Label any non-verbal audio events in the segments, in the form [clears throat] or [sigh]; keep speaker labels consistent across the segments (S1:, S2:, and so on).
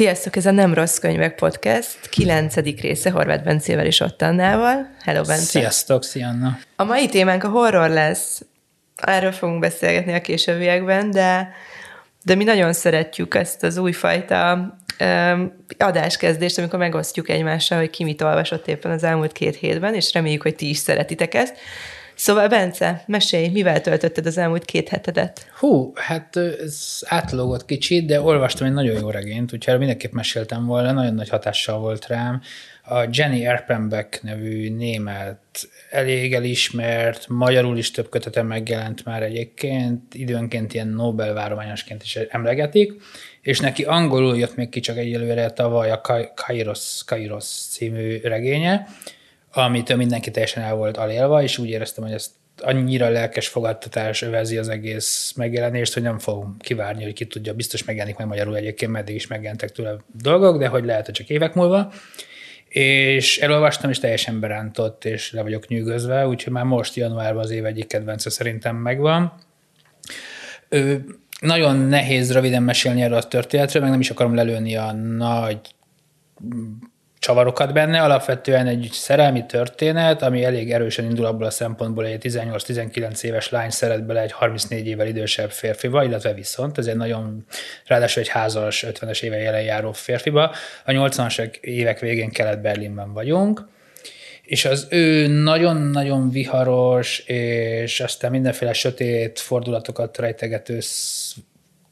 S1: Sziasztok, ez a Nem Rossz Könyvek Podcast, kilencedik része Horváth Bencével és Ottannával. Hello, Bence!
S2: Sziasztok, Szianna!
S1: A mai témánk a horror lesz. Erről fogunk beszélgetni a későbbiekben, de, de mi nagyon szeretjük ezt az újfajta adáskezdést, amikor megosztjuk egymással, hogy ki mit olvasott éppen az elmúlt két hétben, és reméljük, hogy ti is szeretitek ezt. Szóval, Bence, mesélj, mivel töltötted az elmúlt két hetedet?
S2: Hú, hát ez átlógott kicsit, de olvastam egy nagyon jó regényt, úgyhogy mindenképp meséltem volna, nagyon nagy hatással volt rám. A Jenny Erpenbeck nevű német, elég elismert, magyarul is több kötete megjelent már egyébként, időnként ilyen Nobel-várományosként is emlegetik, és neki angolul jött még ki csak egyelőre tavaly a Kairos, Kairos című regénye, amitől mindenki teljesen el volt alélva, és úgy éreztem, hogy ezt annyira lelkes fogadtatás övezi az egész megjelenést, hogy nem fogom kivárni, hogy ki tudja, biztos megjelenik meg magyarul egyébként, meddig is megjelentek tőle dolgok, de hogy lehet, hogy csak évek múlva. És elolvastam, és teljesen berántott, és le vagyok nyűgözve, úgyhogy már most januárban az év egyik kedvence szerintem megvan. Ö, nagyon nehéz röviden mesélni erről a történetről, meg nem is akarom lelőni a nagy csavarokat benne, alapvetően egy szerelmi történet, ami elég erősen indul abból a szempontból, hogy egy 18-19 éves lány szeret bele egy 34 évvel idősebb férfiba, illetve viszont, ez egy nagyon, ráadásul egy házas, 50-es éve jelen járó férfiba. A 80-as évek végén Kelet-Berlinben vagyunk, és az ő nagyon-nagyon viharos, és aztán mindenféle sötét fordulatokat rejtegető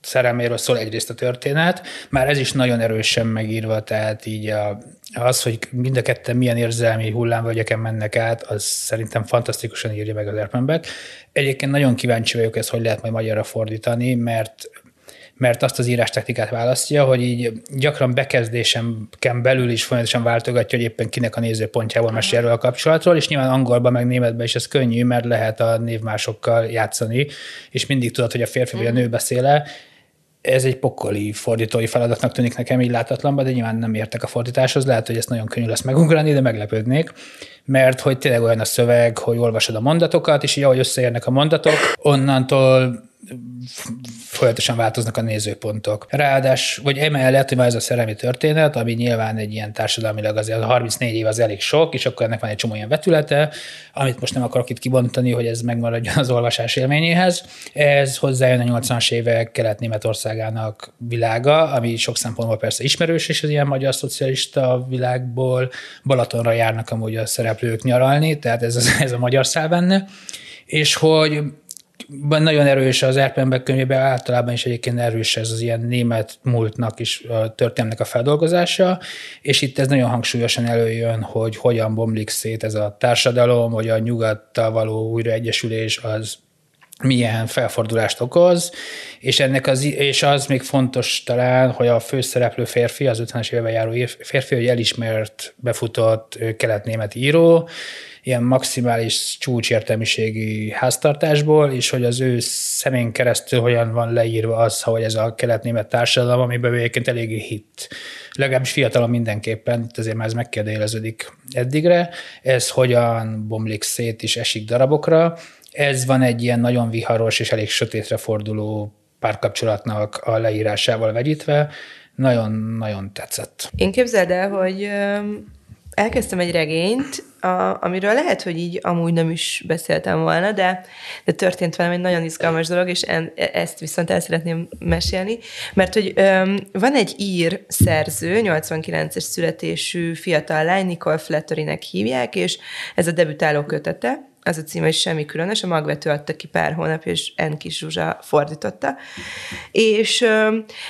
S2: szerelméről szól egyrészt a történet, már ez is nagyon erősen megírva, tehát így a, az, hogy mind a ketten milyen érzelmi hullámvölgyeken mennek át, az szerintem fantasztikusan írja meg az Erpenbeck. Egyébként nagyon kíváncsi vagyok ezt, hogy lehet majd magyarra fordítani, mert mert azt az írás technikát választja, hogy így gyakran bekezdésen belül is folyamatosan váltogatja, hogy éppen kinek a nézőpontjából mesél erről a kapcsolatról, és nyilván angolban meg németben is ez könnyű, mert lehet a névmásokkal játszani, és mindig tudod, hogy a férfi vagy a nő beszéle, ez egy pokoli fordítói feladatnak tűnik nekem így látatlanban, de nyilván nem értek a fordításhoz, lehet, hogy ezt nagyon könnyű lesz megugrani, de meglepődnék, mert hogy tényleg olyan a szöveg, hogy olvasod a mondatokat, és így ahogy összeérnek a mondatok, onnantól folyamatosan változnak a nézőpontok. Ráadás, vagy emellett, hogy van ez a szerelmi történet, ami nyilván egy ilyen társadalmilag azért 34 év az elég sok, és akkor ennek van egy csomó ilyen vetülete, amit most nem akarok itt kibontani, hogy ez megmaradjon az olvasás élményéhez. Ez hozzájön a 80-as évek Kelet-Németországának világa, ami sok szempontból persze ismerős, és az ilyen magyar szocialista világból Balatonra járnak amúgy a szereplők nyaralni, tehát ez, ez a magyar szál benne, és hogy nagyon erős az Erpenbeck könyvében, általában is egyébként erős ez az ilyen német múltnak is a történelmnek a feldolgozása, és itt ez nagyon hangsúlyosan előjön, hogy hogyan bomlik szét ez a társadalom, hogy a nyugattal való újraegyesülés az milyen felfordulást okoz, és, ennek az, és az még fontos talán, hogy a főszereplő férfi, az 50-es évben járó férfi, hogy elismert, befutott kelet-német író, ilyen maximális csúcsértelmiségi háztartásból, és hogy az ő szemén keresztül hogyan van leírva az, hogy ez a kelet-német társadalom, amiben egyébként eléggé hit. Legalábbis fiatalon mindenképpen, ezért már ez megkérdőjeleződik eddigre. Ez hogyan bomlik szét és esik darabokra. Ez van egy ilyen nagyon viharos és elég sötétre forduló párkapcsolatnak a leírásával vegyítve. Nagyon-nagyon tetszett.
S1: Én képzeld el, hogy elkezdtem egy regényt, a, amiről lehet, hogy így amúgy nem is beszéltem volna, de, de történt velem egy nagyon izgalmas dolog, és en, ezt viszont el szeretném mesélni, mert hogy öm, van egy ír szerző, 89-es születésű fiatal lány, Nicole Flatterynek hívják, és ez a debütáló kötete, az a címe, hogy semmi különös, a magvető adta ki pár hónap, és N. Kis Zsuzsa fordította. És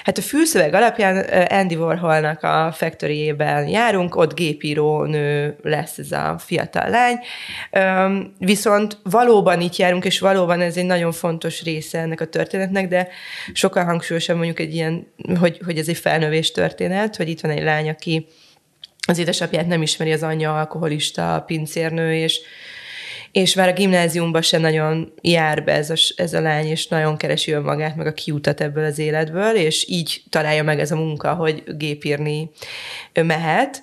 S1: hát a fülszöveg alapján Andy Warholnak a factory járunk, ott gépíró nő lesz ez a fiatal lány, viszont valóban itt járunk, és valóban ez egy nagyon fontos része ennek a történetnek, de sokkal hangsúlyosabb mondjuk egy ilyen, hogy, hogy ez egy felnövés történet, hogy itt van egy lány, aki az édesapját nem ismeri, az anyja alkoholista, pincérnő, és és már a gimnáziumban sem nagyon jár be ez a, ez a lány, és nagyon keresi önmagát, meg a kiutat ebből az életből, és így találja meg ez a munka, hogy gépírni mehet.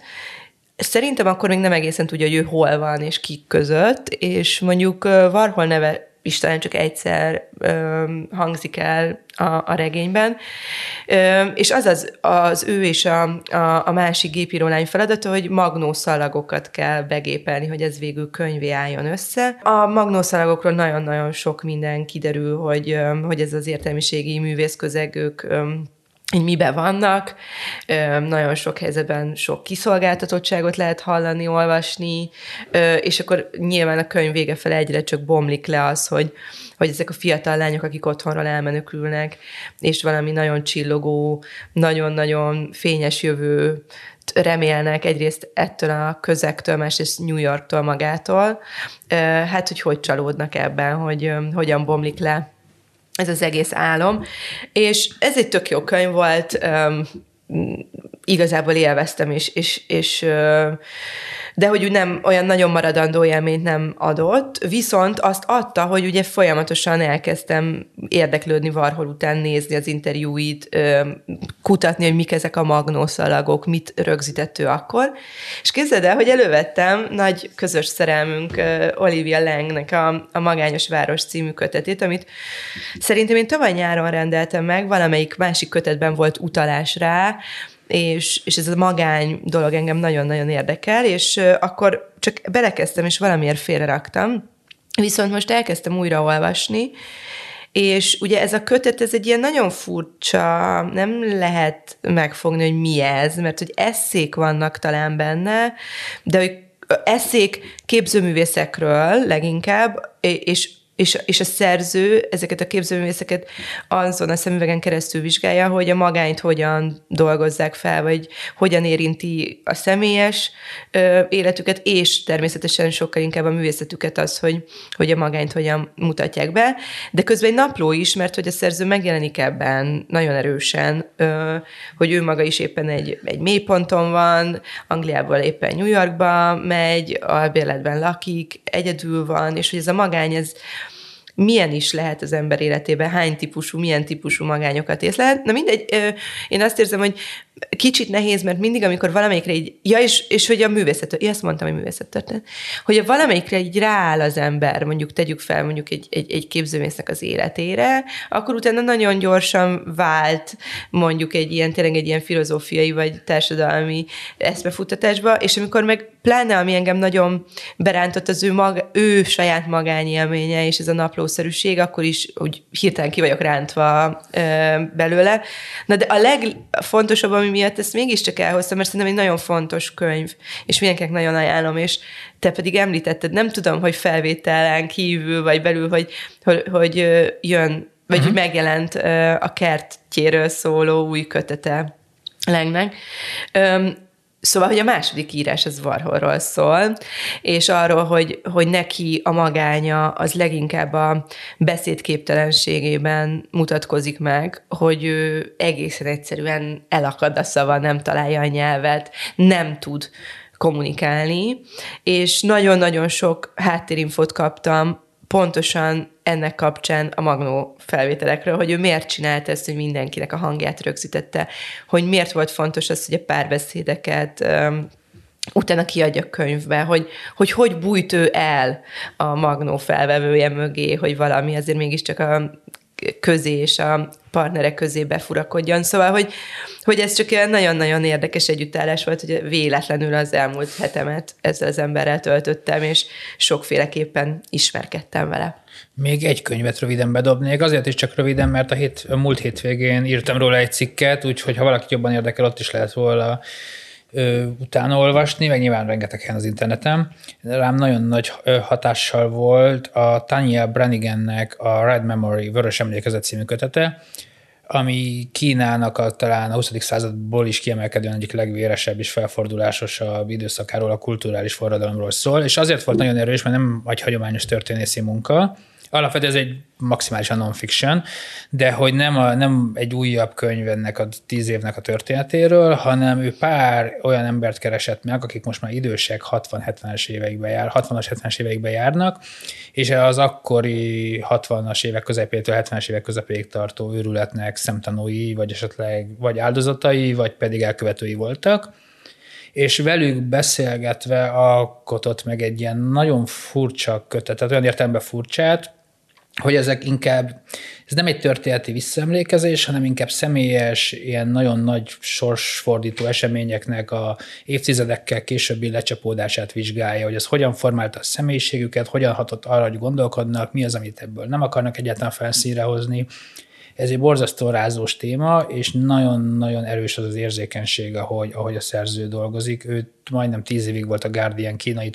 S1: Szerintem akkor még nem egészen tudja, hogy ő hol van, és kik között, és mondjuk Varhol neve is talán csak egyszer ö, hangzik el a, a regényben. Ö, és az az, az ő és a, a, a másik gépírólány feladata, hogy magnószalagokat kell begépelni, hogy ez végül könyvé álljon össze. A magnószalagokról nagyon-nagyon sok minden kiderül, hogy, hogy ez az értelmiségi művészközeg, ők hogy mibe vannak. Nagyon sok helyzetben sok kiszolgáltatottságot lehet hallani, olvasni, és akkor nyilván a könyv vége fel egyre csak bomlik le az, hogy, hogy ezek a fiatal lányok, akik otthonról elmenekülnek, és valami nagyon csillogó, nagyon-nagyon fényes jövő remélnek egyrészt ettől a közektől, másrészt New Yorktól magától, hát hogy hogy csalódnak ebben, hogy hogyan bomlik le ez az egész álom. És ez egy tök jó könyv volt, igazából élveztem, és, és, és de hogy úgy nem olyan nagyon maradandó élményt nem adott, viszont azt adta, hogy ugye folyamatosan elkezdtem érdeklődni Varhol után, nézni az interjúit, kutatni, hogy mik ezek a magnószalagok, mit rögzített ő akkor. És képzeld el, hogy elővettem nagy közös szerelmünk Olivia Langnek a, a Magányos Város című kötetét, amit szerintem én tavaly nyáron rendeltem meg, valamelyik másik kötetben volt utalás rá, és, és ez a magány dolog engem nagyon-nagyon érdekel, és akkor csak belekezdtem, és valamiért félreraktam, viszont most elkezdtem újra olvasni, és ugye ez a kötet, ez egy ilyen nagyon furcsa, nem lehet megfogni, hogy mi ez, mert hogy eszék vannak talán benne, de hogy eszék képzőművészekről leginkább, és és, és a szerző ezeket a képzőművészeket azon a szemüvegen keresztül vizsgálja, hogy a magányt hogyan dolgozzák fel, vagy hogyan érinti a személyes ö, életüket, és természetesen sokkal inkább a művészetüket az, hogy, hogy a magányt hogyan mutatják be. De közben egy napló is, mert hogy a szerző megjelenik ebben nagyon erősen, ö, hogy ő maga is éppen egy, egy mélyponton van, Angliából éppen New Yorkba megy, albérletben lakik, egyedül van, és hogy ez a magány, ez milyen is lehet az ember életében, hány típusú, milyen típusú magányokat észlelt. Na mindegy, én azt érzem, hogy kicsit nehéz, mert mindig, amikor valamelyikre így, ja, és, és hogy a művészet, ja, azt mondtam, hogy művészet történet, hogy a valamelyikre így rááll az ember, mondjuk tegyük fel mondjuk egy, egy, egy képzőmésznek az életére, akkor utána nagyon gyorsan vált mondjuk egy ilyen, tényleg egy ilyen filozófiai vagy társadalmi eszmefuttatásba, és amikor meg pláne, ami engem nagyon berántott az ő, maga, ő saját magányélménye, és ez a naplószerűség, akkor is úgy hirtelen ki vagyok rántva ö, belőle. Na de a legfontosabb, ami miatt ezt mégiscsak elhoztam, mert szerintem egy nagyon fontos könyv, és mindenkinek nagyon ajánlom, és te pedig említetted, nem tudom, hogy felvételen kívül vagy belül, hogy, hogy, hogy jön, vagy uh-huh. hogy megjelent a kertjéről szóló új kötete Lengnek. Szóval, hogy a második írás az Varholról szól, és arról, hogy, hogy neki a magánya az leginkább a beszédképtelenségében mutatkozik meg, hogy ő egészen egyszerűen elakad a szava, nem találja a nyelvet, nem tud kommunikálni, és nagyon-nagyon sok háttérinfot kaptam pontosan ennek kapcsán a Magnó felvételekről, hogy ő miért csinált ezt, hogy mindenkinek a hangját rögzítette, hogy miért volt fontos az, hogy a párbeszédeket um, utána kiadja könyvbe, hogy, hogy hogy bújt ő el a Magnó felvevője mögé, hogy valami azért mégiscsak a közé és a partnerek közé befurakodjon. Szóval, hogy, hogy ez csak egy nagyon-nagyon érdekes együttállás volt, hogy véletlenül az elmúlt hetemet ezzel az emberrel töltöttem, és sokféleképpen ismerkedtem vele.
S2: Még egy könyvet röviden bedobnék, azért is csak röviden, mert a, hét, a múlt hétvégén írtam róla egy cikket, úgyhogy ha valaki jobban érdekel, ott is lehet volna utána olvasni, meg nyilván rengeteg helyen az interneten. Rám nagyon nagy hatással volt a Tanya Brannigannek a Red Memory, Vörös Emlékezet című kötete, ami Kínának a, talán a 20. századból is kiemelkedően egyik legvéresebb és felfordulásosabb időszakáról, a kulturális forradalomról szól, és azért volt nagyon erős, mert nem egy hagyományos történészi munka, alapvetően ez egy maximálisan non-fiction, de hogy nem, a, nem egy újabb könyv ennek a tíz évnek a történetéről, hanem ő pár olyan embert keresett meg, akik most már idősek, 60-70-es éveikben jár, 60-as, 70-es éveikben járnak, és az akkori 60-as évek közepétől 70-es évek közepéig tartó őrületnek szemtanúi, vagy esetleg vagy áldozatai, vagy pedig elkövetői voltak. És velük beszélgetve alkotott meg egy ilyen nagyon furcsa kötetet, olyan értelemben furcsát, hogy ezek inkább, ez nem egy történeti visszaemlékezés, hanem inkább személyes, ilyen nagyon nagy sorsfordító eseményeknek a évtizedekkel későbbi lecsapódását vizsgálja, hogy ez hogyan formálta a személyiségüket, hogyan hatott arra, hogy gondolkodnak, mi az, amit ebből nem akarnak egyáltalán felszínre hozni, ez egy borzasztó rázós téma, és nagyon-nagyon erős az az érzékenység, ahogy, ahogy a szerző dolgozik. Ő majdnem tíz évig volt a Guardian kínai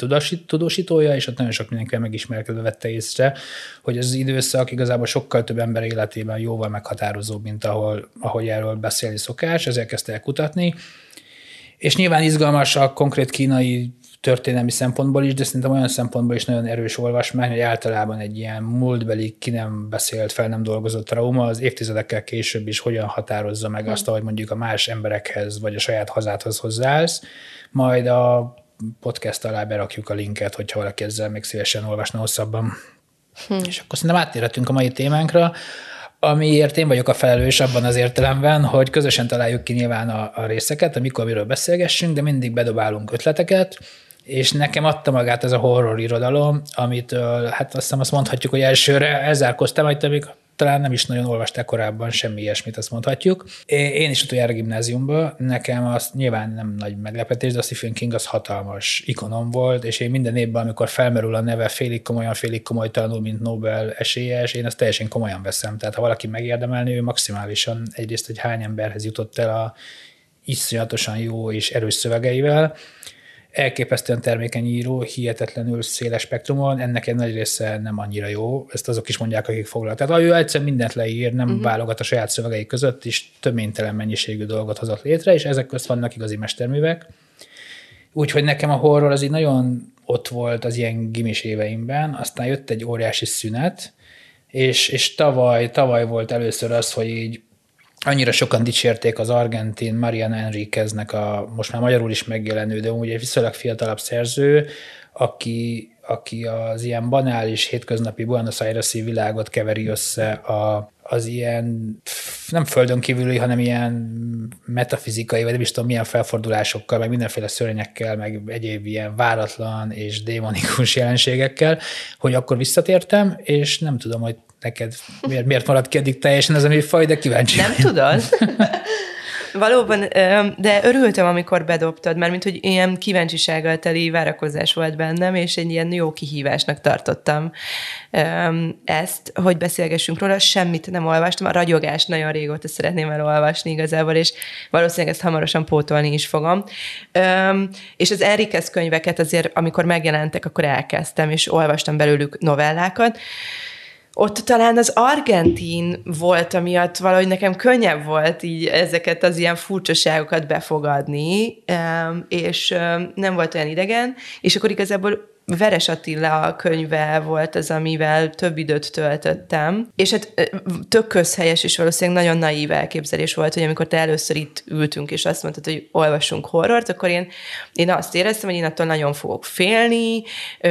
S2: tudósítója, és ott nagyon sok mindenkivel megismerkedve vette észre, hogy az időszak igazából sokkal több ember életében jóval meghatározóbb, mint ahol, ahogy erről beszélni szokás, ezért kezdte el kutatni. És nyilván izgalmas a konkrét kínai történelmi szempontból is, de szerintem olyan szempontból is nagyon erős olvasmány, hogy általában egy ilyen múltbeli, ki nem beszélt, fel nem dolgozott trauma az évtizedekkel később is hogyan határozza meg azt, ahogy mondjuk a más emberekhez vagy a saját hazádhoz hozzáállsz. Majd a podcast alá berakjuk a linket, hogyha valaki ezzel még szívesen olvasna hosszabban. Hm. És akkor szerintem áttérhetünk a mai témánkra, amiért én vagyok a felelős abban az értelemben, hogy közösen találjuk ki nyilván a, a részeket, amikor miről beszélgessünk, de mindig bedobálunk ötleteket, és nekem adta magát ez a horror irodalom, amit hát azt hiszem azt mondhatjuk, hogy elsőre elzárkoztam, hogy még talán nem is nagyon olvasták korábban semmi ilyesmit, azt mondhatjuk. Én is utoljára gimnáziumban, nekem az nyilván nem nagy meglepetés, de a Stephen King az hatalmas ikonom volt, és én minden évben, amikor felmerül a neve félig komolyan, félig komolytalanul, mint Nobel esélyes, én ezt teljesen komolyan veszem. Tehát ha valaki megérdemelni, ő maximálisan egyrészt, hogy hány emberhez jutott el a iszonyatosan jó és erős szövegeivel, elképesztően termékeny író, hihetetlenül széles spektrumon, ennek egy nagy része nem annyira jó, ezt azok is mondják, akik foglalkoznak. Tehát ő egyszer mindent leír, nem uh-huh. válogat a saját szövegei között, és töménytelen mennyiségű dolgot hozott létre, és ezek közt vannak igazi mesterművek. Úgyhogy nekem a horror az így nagyon ott volt az ilyen gimis éveimben, aztán jött egy óriási szünet, és, és tavaly, tavaly volt először az, hogy így annyira sokan dicsérték az argentin Marian Enriqueznek a most már magyarul is megjelenő, de úgy egy viszonylag fiatalabb szerző, aki, aki az ilyen banális, hétköznapi Buenos aires világot keveri össze a, az ilyen nem földön kívüli, hanem ilyen metafizikai, vagy nem is tudom milyen felfordulásokkal, meg mindenféle szörnyekkel, meg egyéb ilyen váratlan és démonikus jelenségekkel, hogy akkor visszatértem, és nem tudom, hogy neked miért, miért maradt ki eddig teljesen ez a műfaj, de kíváncsi
S1: Nem tudod? [laughs] Valóban, de örültem, amikor bedobtad, mert mint hogy ilyen kíváncsisággal teli várakozás volt bennem, és egy ilyen jó kihívásnak tartottam ezt, hogy beszélgessünk róla. Semmit nem olvastam, a ragyogást nagyon régóta szeretném elolvasni igazából, és valószínűleg ezt hamarosan pótolni is fogom. És az Enriquez könyveket azért, amikor megjelentek, akkor elkezdtem, és olvastam belőlük novellákat, ott talán az argentin volt, amiatt valahogy nekem könnyebb volt így ezeket az ilyen furcsaságokat befogadni, és nem volt olyan idegen, és akkor igazából Veres Attila könyve volt az, amivel több időt töltöttem, és hát tök közhelyes és valószínűleg nagyon naív elképzelés volt, hogy amikor te először itt ültünk, és azt mondtad, hogy olvasunk horrort, akkor én, én azt éreztem, hogy én attól nagyon fogok félni,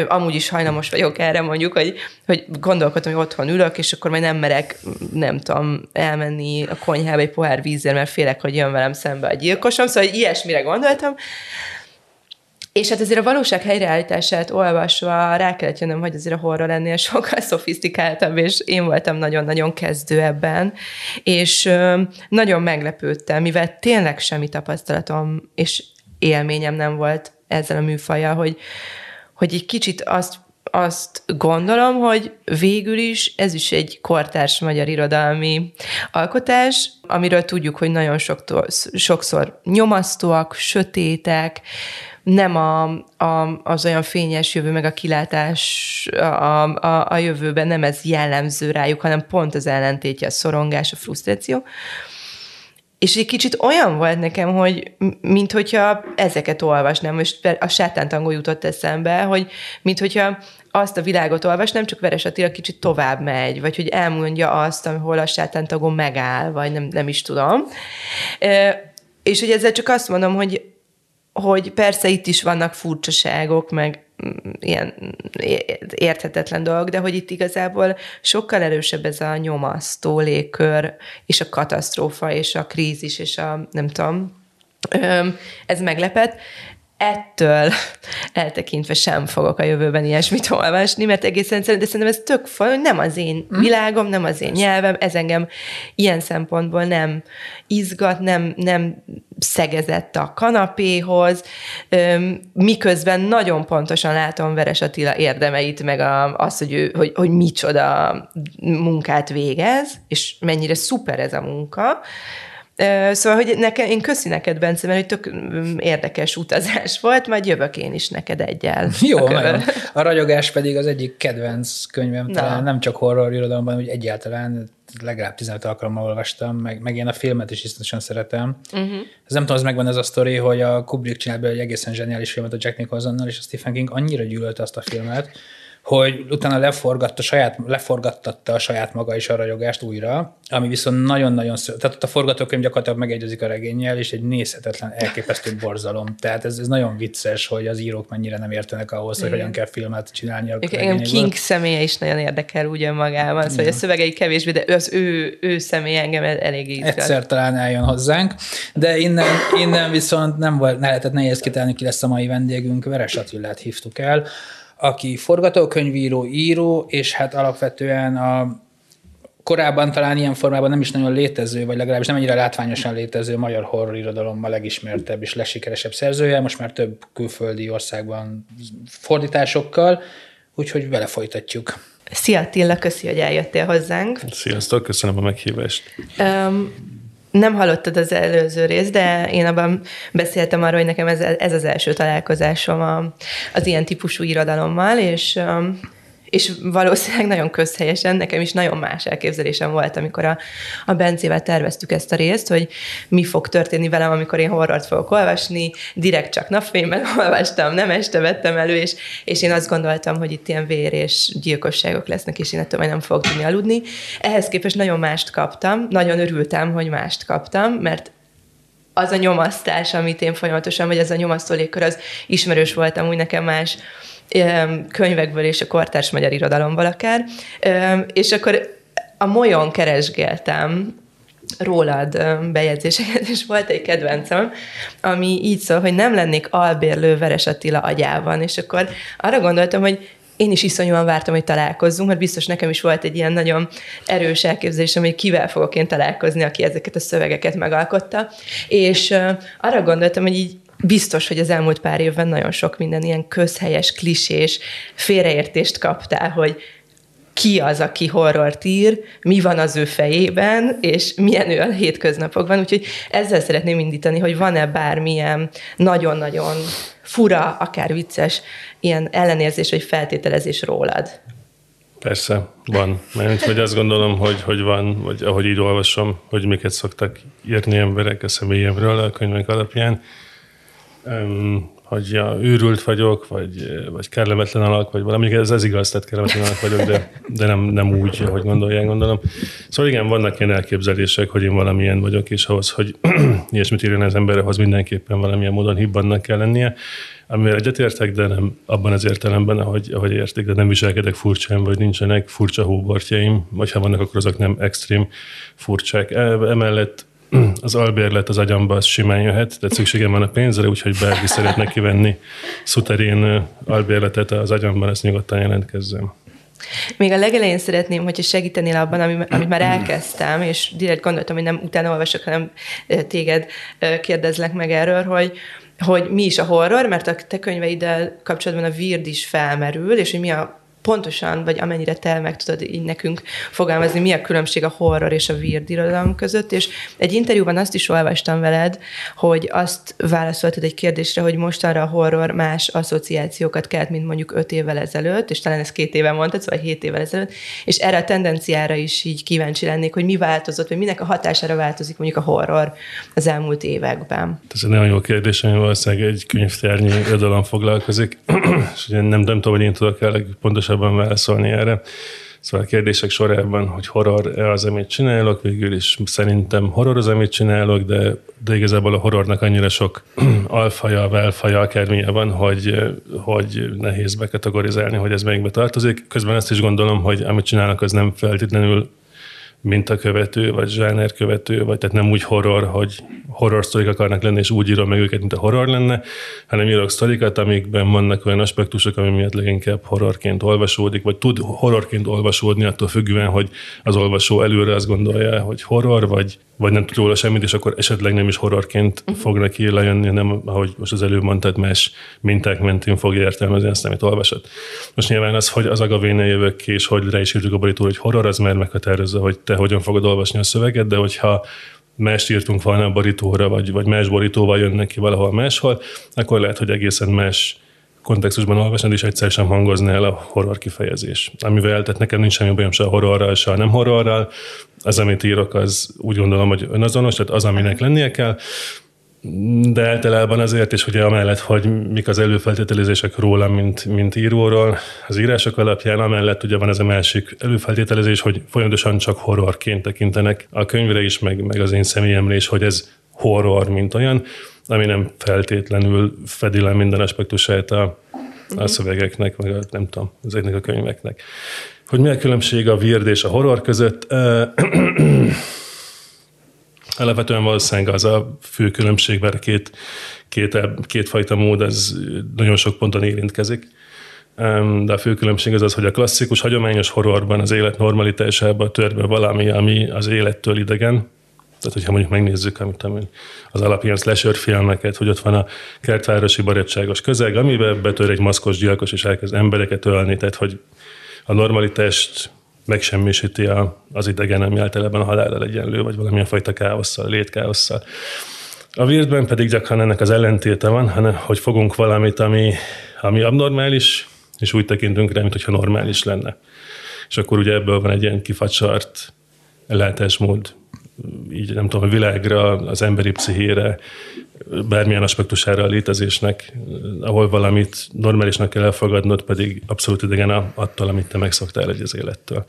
S1: amúgy is hajlamos vagyok erre mondjuk, hogy, hogy gondolkodtam, hogy otthon ülök, és akkor majd nem merek, nem tudom, elmenni a konyhába egy pohár vízzel, mert félek, hogy jön velem szembe a gyilkosom, szóval hogy ilyesmire gondoltam, és hát azért a valóság helyreállítását olvasva rá kellett jönnöm, hogy azért a horror ennél [laughs] sokkal szofisztikáltabb, és én voltam nagyon-nagyon kezdő ebben, és nagyon meglepődtem, mivel tényleg semmi tapasztalatom és élményem nem volt ezzel a műfajjal, hogy, hogy egy kicsit azt azt gondolom, hogy végül is ez is egy kortárs magyar irodalmi alkotás, amiről tudjuk, hogy nagyon sokszor, sokszor nyomasztóak, sötétek, nem a, a, az olyan fényes jövő, meg a kilátás a, a, a jövőben nem ez jellemző rájuk, hanem pont az ellentétje, a szorongás, a frusztráció. És egy kicsit olyan volt nekem, hogy mint hogyha ezeket olvasnám, most a sátántangó jutott eszembe, hogy mint hogyha azt a világot olvasnám, csak Veres Attila kicsit tovább megy, vagy hogy elmondja azt, ahol a sátántagó megáll, vagy nem, nem is tudom. És hogy ezzel csak azt mondom, hogy hogy persze itt is vannak furcsaságok, meg mm, ilyen érthetetlen dolgok, de hogy itt igazából sokkal erősebb ez a nyomasztó légkör, és a katasztrófa, és a krízis, és a nem tudom, ez meglepett. Ettől eltekintve sem fogok a jövőben ilyesmit olvasni, mert egészen de szerintem ez tök hogy nem az én mm. világom, nem az én nyelvem, ez engem ilyen szempontból nem izgat, nem, nem szegezett a kanapéhoz, miközben nagyon pontosan látom Veres Attila érdemeit, meg a, az, hogy, ő, hogy, hogy micsoda munkát végez, és mennyire szuper ez a munka, Szóval, hogy nekem, én köszi neked, Bence, mert hogy tök mm, érdekes utazás [laughs] volt, majd jövök én is neked egyel.
S2: Jó, a, [laughs] a ragyogás pedig az egyik kedvenc könyvem, Na. talán nem csak horror irodalomban, hogy egyáltalán legalább 15 alkalommal olvastam, meg, meg én a filmet is iszonyatosan szeretem. Uh-huh. Ez nem tudom, az megvan ez a sztori, hogy a Kubrick csinált be egy egészen zseniális filmet a Jack Nicholsonnal, és a Stephen King annyira gyűlölte azt a filmet, hogy utána leforgatta, saját, leforgattatta a saját maga is a ragyogást újra, ami viszont nagyon-nagyon szó. Tehát ott a forgatókönyv gyakorlatilag megegyezik a regényel, és egy nézhetetlen, elképesztő borzalom. Tehát ez, ez nagyon vicces, hogy az írók mennyire nem értenek ahhoz, Igen. hogy hogyan kell filmet csinálni.
S1: Igen, King személye is nagyon érdekel úgy magában, szóval a szövegei kevésbé, de az ő, ő személye engem elég
S2: izgat. Egyszer talán eljön hozzánk, de innen, innen viszont nem volt, ne lehetett nehéz kitálni, ki lesz a mai vendégünk, Veres Attilát hívtuk el, aki forgatókönyvíró, író, és hát alapvetően a korábban talán ilyen formában nem is nagyon létező, vagy legalábbis nem ennyire látványosan létező magyar horror irodalom a legismertebb és legsikeresebb szerzője, most már több külföldi országban fordításokkal, úgyhogy vele folytatjuk.
S1: Szia Attila, köszi, hogy eljöttél hozzánk.
S3: Sziasztok, köszönöm a meghívást.
S1: Um, nem hallottad az előző részt, de én abban beszéltem arról, hogy nekem ez, ez az első találkozásom a, az ilyen típusú irodalommal, és um, és valószínűleg nagyon közhelyesen, nekem is nagyon más elképzelésem volt, amikor a, a Bencével terveztük ezt a részt, hogy mi fog történni velem, amikor én horrort fogok olvasni, direkt csak napfényben [laughs] olvastam, nem este vettem elő, és, és én azt gondoltam, hogy itt ilyen vér és gyilkosságok lesznek, és én ettől majd nem fogok tudni aludni. Ehhez képest nagyon mást kaptam, nagyon örültem, hogy mást kaptam, mert az a nyomasztás, amit én folyamatosan, vagy az a nyomasztó légkör, az ismerős voltam úgy nekem más könyvekből és a kortárs magyar irodalomból akár, és akkor a molyon keresgéltem rólad bejegyzéseket, és volt egy kedvencem, ami így szól, hogy nem lennék albérlő Veres Attila agyában, és akkor arra gondoltam, hogy én is iszonyúan vártam, hogy találkozzunk, mert biztos nekem is volt egy ilyen nagyon erős elképzelésem, hogy kivel fogok én találkozni, aki ezeket a szövegeket megalkotta. És arra gondoltam, hogy így biztos, hogy az elmúlt pár évben nagyon sok minden ilyen közhelyes, klisés félreértést kaptál, hogy ki az, aki horrort ír, mi van az ő fejében, és milyen ő a hétköznapokban. Úgyhogy ezzel szeretném indítani, hogy van-e bármilyen nagyon-nagyon fura, akár vicces ilyen ellenérzés vagy feltételezés rólad?
S3: Persze, van. Mert hogy azt gondolom, hogy, hogy van, vagy ahogy így olvasom, hogy miket szoktak írni emberek a személyemről a könyvek alapján, hogy ja, őrült vagyok, vagy, vagy kellemetlen alak, vagy valami, ez, ez igaz, tehát kellemetlen alak vagyok, de, de nem, nem úgy, ahogy gondolják, gondolom. Szóval igen, vannak ilyen elképzelések, hogy én valamilyen vagyok, és ahhoz, hogy [clears throat] ilyesmit írjon az ember, ahhoz mindenképpen valamilyen módon hibbannak kell lennie, amivel egyetértek, de nem abban az értelemben, ahogy, ahogy érték, de nem viselkedek furcsán, vagy nincsenek furcsa hóbortjaim, vagy ha vannak, akkor azok nem extrém furcsák. E, emellett [clears throat] az albérlet az agyamba az simán jöhet, de szükségem van a pénzre, úgyhogy bárki szeretne kivenni szuterén albérletet az agyamban, ezt nyugodtan jelentkezzem.
S1: Még a legelején szeretném, hogyha segítenél abban, amit már elkezdtem, és direkt gondoltam, hogy nem utána olvasok, hanem téged kérdezlek meg erről, hogy, hogy mi is a horror, mert a te könyveiddel kapcsolatban a vird is felmerül, és hogy mi a pontosan, vagy amennyire te meg tudod így nekünk fogalmazni, mi a különbség a horror és a weird irodalom között, és egy interjúban azt is olvastam veled, hogy azt válaszoltad egy kérdésre, hogy mostanra a horror más asszociációkat kelt, mint mondjuk öt évvel ezelőtt, és talán ezt két éve mondtad, szóval hét évvel ezelőtt, és erre a tendenciára is így kíváncsi lennék, hogy mi változott, vagy minek a hatására változik mondjuk a horror az elmúlt években.
S3: Ez egy nagyon jó kérdés, ami valószínűleg egy könyvtárnyi irodalom foglalkozik, [clears throat] és nem, nem tudom, hogy én tudok el pontosan pontosabban válaszolni erre. Szóval a kérdések sorában, hogy horror-e az, amit csinálok, végül is szerintem horror az, amit csinálok, de, de igazából a horrornak annyira sok [clears throat] alfaja, válfaja, akármilyen van, hogy, hogy nehéz bekategorizálni, hogy ez melyikbe tartozik. Közben ezt is gondolom, hogy amit csinálok, az nem feltétlenül mintakövető, vagy zsáner követő, vagy tehát nem úgy horror, hogy horror sztorik akarnak lenni, és úgy írom meg őket, mint a horror lenne, hanem írok sztorikat, amikben vannak olyan aspektusok, ami miatt leginkább horrorként olvasódik, vagy tud horrorként olvasódni, attól függően, hogy az olvasó előre azt gondolja, hogy horror, vagy, vagy nem tud róla semmit, és akkor esetleg nem is horrorként uh-huh. fog neki lejönni, nem, ahogy most az előbb mondtad, más minták mentén fog értelmezni azt, amit olvasott. Most nyilván az, hogy az agavéne jövök ki, és hogy rá is írjuk a borítóra, hogy horror, az már meghatározza, hogy te hogyan fogod olvasni a szöveget, de hogyha más írtunk volna a borítóra, vagy, vagy más borítóval jönnek ki valahol máshol, akkor lehet, hogy egészen más kontextusban olvasnod, és egyszer sem hangozna el a horror kifejezés. Amivel, tehát nekem nincs semmi bajom se a horrorral, se a nem horrorral. Az, amit írok, az úgy gondolom, hogy önazonos, tehát az, aminek lennie kell de általában azért is, ugye amellett, hogy mik az előfeltételezések róla, mint, mint íróról, az írások alapján, amellett ugye van ez a másik előfeltételezés, hogy folyamatosan csak horrorként tekintenek a könyvre is, meg, meg az én személyemre is, hogy ez horror, mint olyan, ami nem feltétlenül fedi le minden aspektusát a, a mhm. szövegeknek, meg a, nem tudom, ezeknek a könyveknek. Hogy mi a különbség a weird és a horror között? [clears throat] Alapvetően valószínűleg az a fő különbség, mert két, két, kétfajta mód, ez nagyon sok ponton érintkezik. De a fő különbség az az, hogy a klasszikus, hagyományos horrorban az élet normalitásában tör be valami, ami az élettől idegen, tehát, hogyha mondjuk megnézzük amit, az alapján slasher filmeket, hogy ott van a kertvárosi barátságos közeg, amiben betör egy maszkos gyilkos, és elkezd embereket ölni, tehát hogy a normalitást megsemmisíti a, az idegen, ami általában a halállal egyenlő, vagy valamilyen fajta káosszal, létkáosszal. A Weirdben pedig gyakran ennek az ellentéte van, hanem hogy fogunk valamit, ami, ami abnormális, és úgy tekintünk rá, mintha normális lenne. És akkor ugye ebből van egy ilyen kifacsart látásmód, így nem tudom, a világra, az emberi pszichére, bármilyen aspektusára a létezésnek, ahol valamit normálisnak kell elfogadnod, pedig abszolút idegen attól, amit te megszoktál egy az élettől.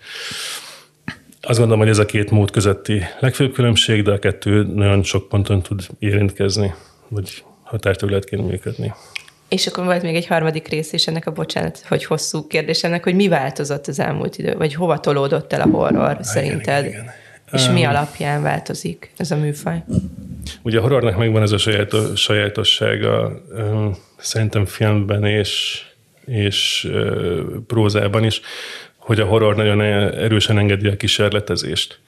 S3: Azt gondolom, hogy ez a két mód közötti legfőbb különbség, de a kettő nagyon sok ponton tud érintkezni, vagy határterületként működni.
S1: És akkor volt még egy harmadik rész is ennek a bocsánat, hogy hosszú kérdés ennek, hogy mi változott az elmúlt idő, vagy hova tolódott el a horror igen, szerinted? Igen, igen. És um, mi alapján változik ez a műfaj?
S3: Ugye a horrornak megvan ez a sajátos, sajátossága, szerintem filmben és, és prózában is, hogy a horror nagyon erősen engedi a kísérletezést.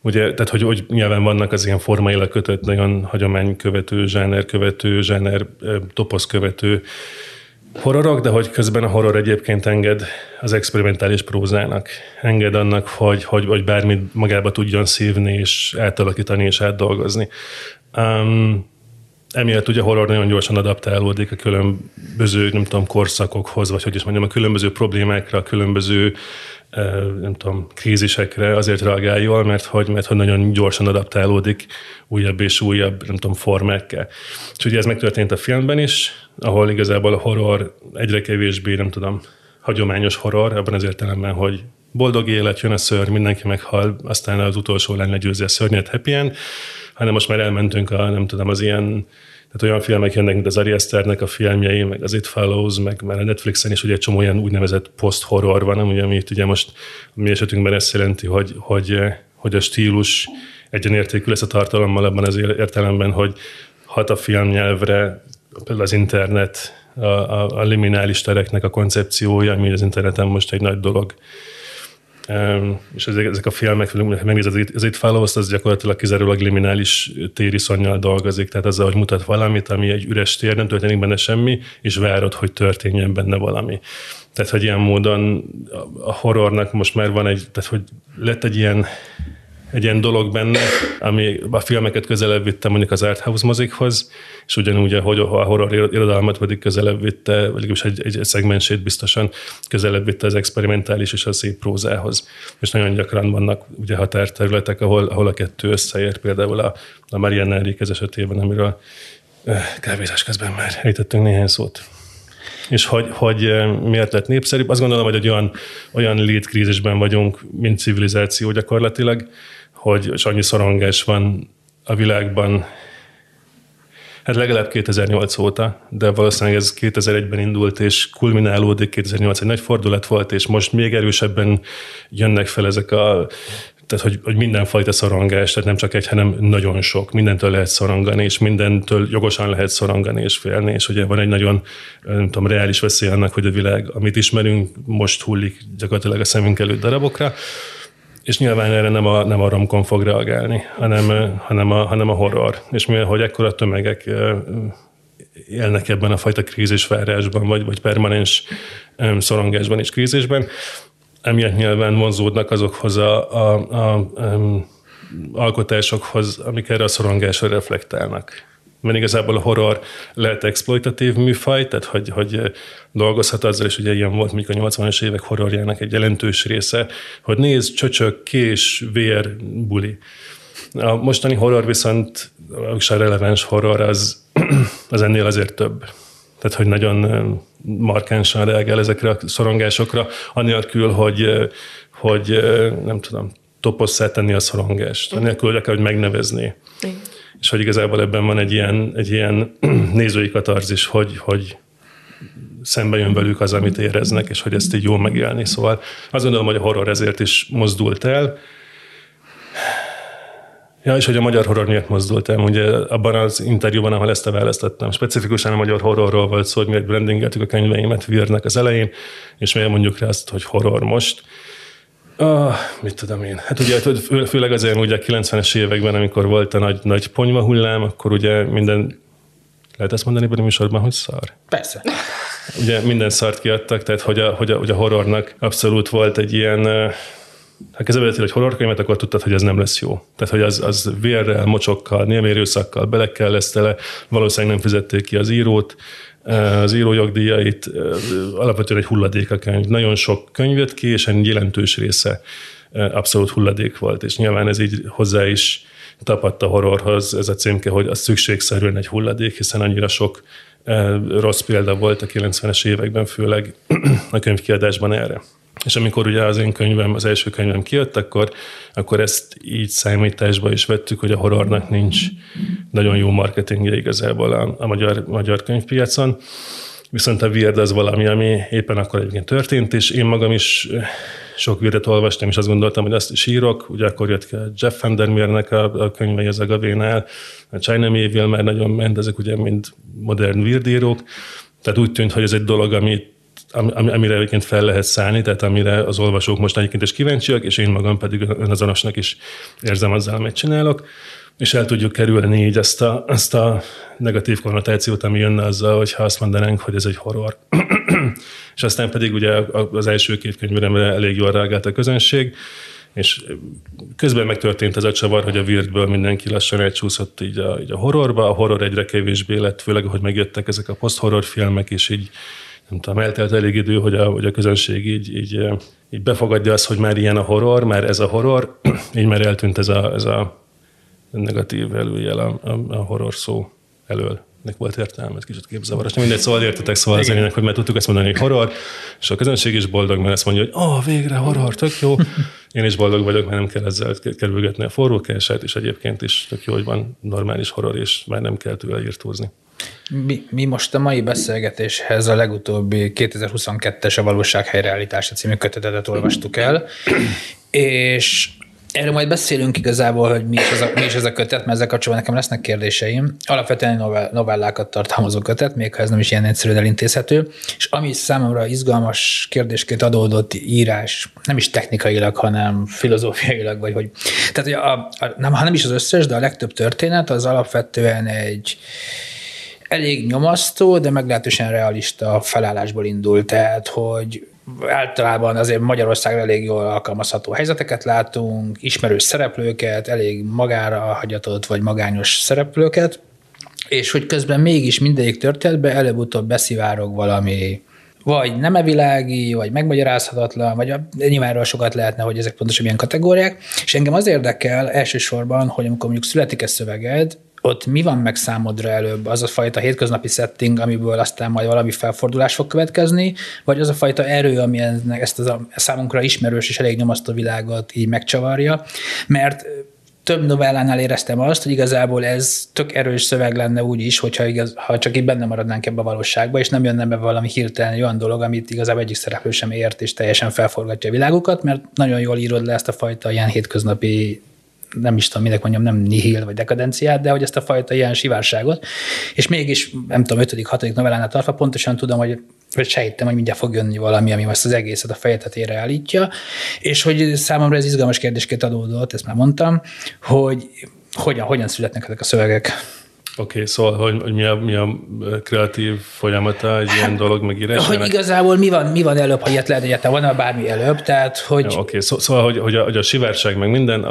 S3: Ugye, tehát, hogy, hogy nyilván vannak az ilyen formailag kötött, nagyon hagyománykövető, zsáner követő, zsáner toposz követő horrorok, de hogy közben a horror egyébként enged az experimentális prózának. Enged annak, hogy, hogy, hogy bármit magába tudjon szívni, és átalakítani, és átdolgozni. Um, emiatt ugye a horror nagyon gyorsan adaptálódik a különböző, nem tudom, korszakokhoz, vagy hogy is mondjam, a különböző problémákra, a különböző nem tudom, krízisekre azért reagál jól, mert hogy, mert hogy nagyon gyorsan adaptálódik újabb és újabb, nem tudom, formákkel. És ugye ez megtörtént a filmben is, ahol igazából a horror egyre kevésbé, nem tudom, hagyományos horror, abban az értelemben, hogy boldog élet, jön a ször, mindenki meghal, aztán az utolsó lány legyőzi a szörnyet happy end, hanem most már elmentünk a, nem tudom, az ilyen tehát olyan filmek jönnek, mint az Ari Asternek a filmjei, meg az It Follows, meg már a Netflixen is ugye egy csomó olyan úgynevezett post-horror van, ami, amit ugye most a mi esetünkben ezt jelenti, hogy, hogy, hogy a stílus egyenértékű lesz a tartalommal abban az értelemben, hogy hat a filmnyelvre, például az internet, a, a, a liminális tereknek a koncepciója, ami az interneten most egy nagy dolog és ezek, ezek a filmek, megnézed az It Follows, az gyakorlatilag kizárólag liminális tériszonnyal dolgozik, tehát azzal, hogy mutat valamit, ami egy üres tér, nem történik benne semmi, és várod, hogy történjen benne valami. Tehát, hogy ilyen módon a horrornak most már van egy, tehát, hogy lett egy ilyen egy ilyen dolog benne, ami a filmeket közelebb vitte mondjuk az arthouse mozikhoz, és ugyanúgy, hogy a horror irodalmat pedig közelebb vitte, vagy egy, egy szegmensét biztosan közelebb vitte az experimentális és a szép prózához. És nagyon gyakran vannak ugye határterületek, ahol, ahol a kettő összeér, például a, a Marianne Enriquez esetében, amiről kávézás közben már ejtettünk néhány szót és hogy, hogy miért lett népszerűbb. Azt gondolom, hogy egy olyan, olyan létkrízisben vagyunk, mint civilizáció gyakorlatilag, hogy és annyi szorongás van a világban, hát legalább 2008 óta, de valószínűleg ez 2001-ben indult, és kulminálódik, 2008 egy nagy fordulat volt, és most még erősebben jönnek fel ezek a tehát hogy, hogy mindenfajta szorongás, tehát nem csak egy, hanem nagyon sok, mindentől lehet szorongani, és mindentől jogosan lehet szorongani és félni, és ugye van egy nagyon, nem tudom, reális veszély annak, hogy a világ, amit ismerünk, most hullik gyakorlatilag a szemünk előtt darabokra, és nyilván erre nem a, nem a romkon fog reagálni, hanem, hanem, a, hanem a horror. És mivel, hogy ekkora tömegek élnek ebben a fajta krízisvárásban, vagy, vagy permanens szorongásban és krízisben, emiatt nyilván vonzódnak azokhoz a, a, a, a alkotásokhoz, amik erre a szorongásra reflektálnak. Mert igazából a horror lehet exploitatív műfaj, tehát hogy, hogy dolgozhat azzal, és ugye ilyen volt mondjuk a 80-as évek horrorjának egy jelentős része, hogy nézd, csöcsök, kés, vér, buli. A mostani horror viszont, a releváns horror, az, [clears throat] az ennél azért több. Tehát, hogy nagyon markánsan reagál ezekre a szorongásokra, anélkül, hogy, hogy nem tudom, toposszá tenni a szorongást, anélkül, hogy hogy megnevezni. Igen. És hogy igazából ebben van egy ilyen, egy ilyen [clears throat] nézői katarzis, hogy, hogy szembe jön velük az, amit éreznek, és hogy ezt így jól megélni. Szóval azt gondolom, hogy a horror ezért is mozdult el, Ja, és hogy a magyar horror miért mozdult el. Ugye abban az interjúban, ahol ezt választottam, specifikusan a magyar horrorról volt szó, hogy miért brandingeltük a könyveimet Virnek az elején, és miért mondjuk rá azt, hogy horror most. Ah, mit tudom én. Hát ugye fő, főleg azért ugye a 90-es években, amikor volt a nagy, nagy ponyva hullám, akkor ugye minden lehet ezt mondani ebben a műsorban, hogy szar?
S2: Persze.
S3: Ugye minden szart kiadtak, tehát hogy a, hogy a, hogy a horrornak abszolút volt egy ilyen ha kezdve egy horrorkönyvet, akkor tudtad, hogy ez nem lesz jó. Tehát, hogy az, az vérrel, mocsokkal, némérőszakkal belekkel lesz tele, valószínűleg nem fizették ki az írót, az írójogdíjait, alapvetően egy hulladék a könyv. Nagyon sok könyv jött ki, és egy jelentős része abszolút hulladék volt, és nyilván ez így hozzá is tapadt a horrorhoz ez a címke, hogy az szükségszerűen egy hulladék, hiszen annyira sok rossz példa volt a 90-es években, főleg [clears throat] a könyvkiadásban erre. És amikor ugye az én könyvem, az első könyvem kijött, akkor, akkor ezt így számításba is vettük, hogy a horrornak nincs nagyon jó marketingje igazából a, a magyar, magyar könyvpiacon. Viszont a Weird az valami, ami éppen akkor egyébként történt, és én magam is sok Weirdet olvastam, és azt gondoltam, hogy azt is írok. Ugye akkor jött ki a Jeff Vandermeernek a, a könyvei az a Gavénál, a China Mayville már nagyon ment, ezek ugye mind modern Weird írók. Tehát úgy tűnt, hogy ez egy dolog, amit amire egyébként fel lehet szállni, tehát amire az olvasók most egyébként is kíváncsiak, és én magam pedig önazonosnak is érzem azzal, amit csinálok, és el tudjuk kerülni így ezt a, ezt a negatív konnotációt, ami jönne azzal, hogyha azt mondanánk, hogy ez egy horror. [clears throat] és aztán pedig ugye az első két könyvre elég jól reagált a közönség, és közben megtörtént ez a csavar, hogy a Weirdből mindenki lassan elcsúszott így a, így a horrorba, a horror egyre kevésbé lett, főleg, hogy megjöttek ezek a post-horror filmek, és így nem tudom, eltelt elég idő, hogy a, hogy a közönség így, így, így befogadja azt, hogy már ilyen a horror, már ez a horror, [clears throat] így már eltűnt ez a, ez a negatív előjel a, a, a horror szó elől. Nek volt értelme, ez kicsit képzavaros. Mindegy, szóval értetek, szóval az enyének, hogy már tudtuk ezt mondani, hogy horror, és a közönség is boldog, mert ezt mondja, hogy oh, végre horror, tök jó. [laughs] Én is boldog vagyok, mert nem kell ezzel kerülgetni a forrókását, és egyébként is tök jó, hogy van normális horror, és már nem kell tőle írtózni.
S2: Mi, mi most a mai beszélgetéshez a legutóbbi 2022-es a valóság helyreállítása című kötetetet olvastuk el, és Erről majd beszélünk igazából, hogy mi is, ez a, mi is ez a kötet, mert ezzel kapcsolatban nekem lesznek kérdéseim. Alapvetően novell, novellákat tartalmazó kötet, még ha ez nem is ilyen egyszerűen elintézhető. És ami számomra izgalmas kérdésként adódott írás, nem is technikailag, hanem filozófiailag, vagy hogy. Tehát, hogy a, a, nem, ha nem is az összes, de a legtöbb történet az alapvetően egy, elég nyomasztó, de meglehetősen realista felállásból indul, tehát hogy általában azért Magyarországra elég jól alkalmazható helyzeteket látunk, ismerős szereplőket, elég magára hagyatott vagy magányos szereplőket, és hogy közben mégis mindegyik történetben előbb-utóbb beszivárog valami vagy nem evilági, vagy megmagyarázhatatlan, vagy nyilván sokat lehetne, hogy ezek pontosan milyen kategóriák. És engem az érdekel elsősorban, hogy amikor mondjuk születik egy szöveged, ott mi van meg számodra előbb? Az a fajta hétköznapi setting, amiből aztán majd valami felfordulás fog következni, vagy az a fajta erő, ami ezt az a számunkra ismerős és elég nyomasztó világot így megcsavarja? Mert több novellánál éreztem azt, hogy igazából ez tök erős szöveg lenne úgy is, hogyha igaz, ha csak itt benne maradnánk ebbe a valóságba, és nem jönne be valami hirtelen olyan dolog, amit igazából egyik szereplő sem ért, és teljesen felforgatja a világukat, mert nagyon jól írod le ezt a fajta ilyen hétköznapi nem is tudom, minek mondjam, nem nihil vagy dekadenciát, de hogy ezt a fajta ilyen sivárságot, és mégis, nem tudom, ötödik, hatodik novellánál tartva pontosan tudom, hogy vagy sejtem, hogy mindjárt fog jönni valami, ami ezt az egészet a fejetetére állítja, és hogy számomra ez izgalmas kérdésként adódott, ezt már mondtam, hogy hogyan, hogyan születnek ezek a szövegek.
S3: Oké, okay, szóval, hogy, hogy mi, a, mi a kreatív folyamata egy ilyen dolog megírásának?
S2: Hogy igazából mi van, mi van előbb, ha ilyet lehet egyáltalán, van bármi előbb, tehát hogy...
S3: Oké, okay, szó, szóval, hogy, hogy, a, hogy a sivárság meg minden,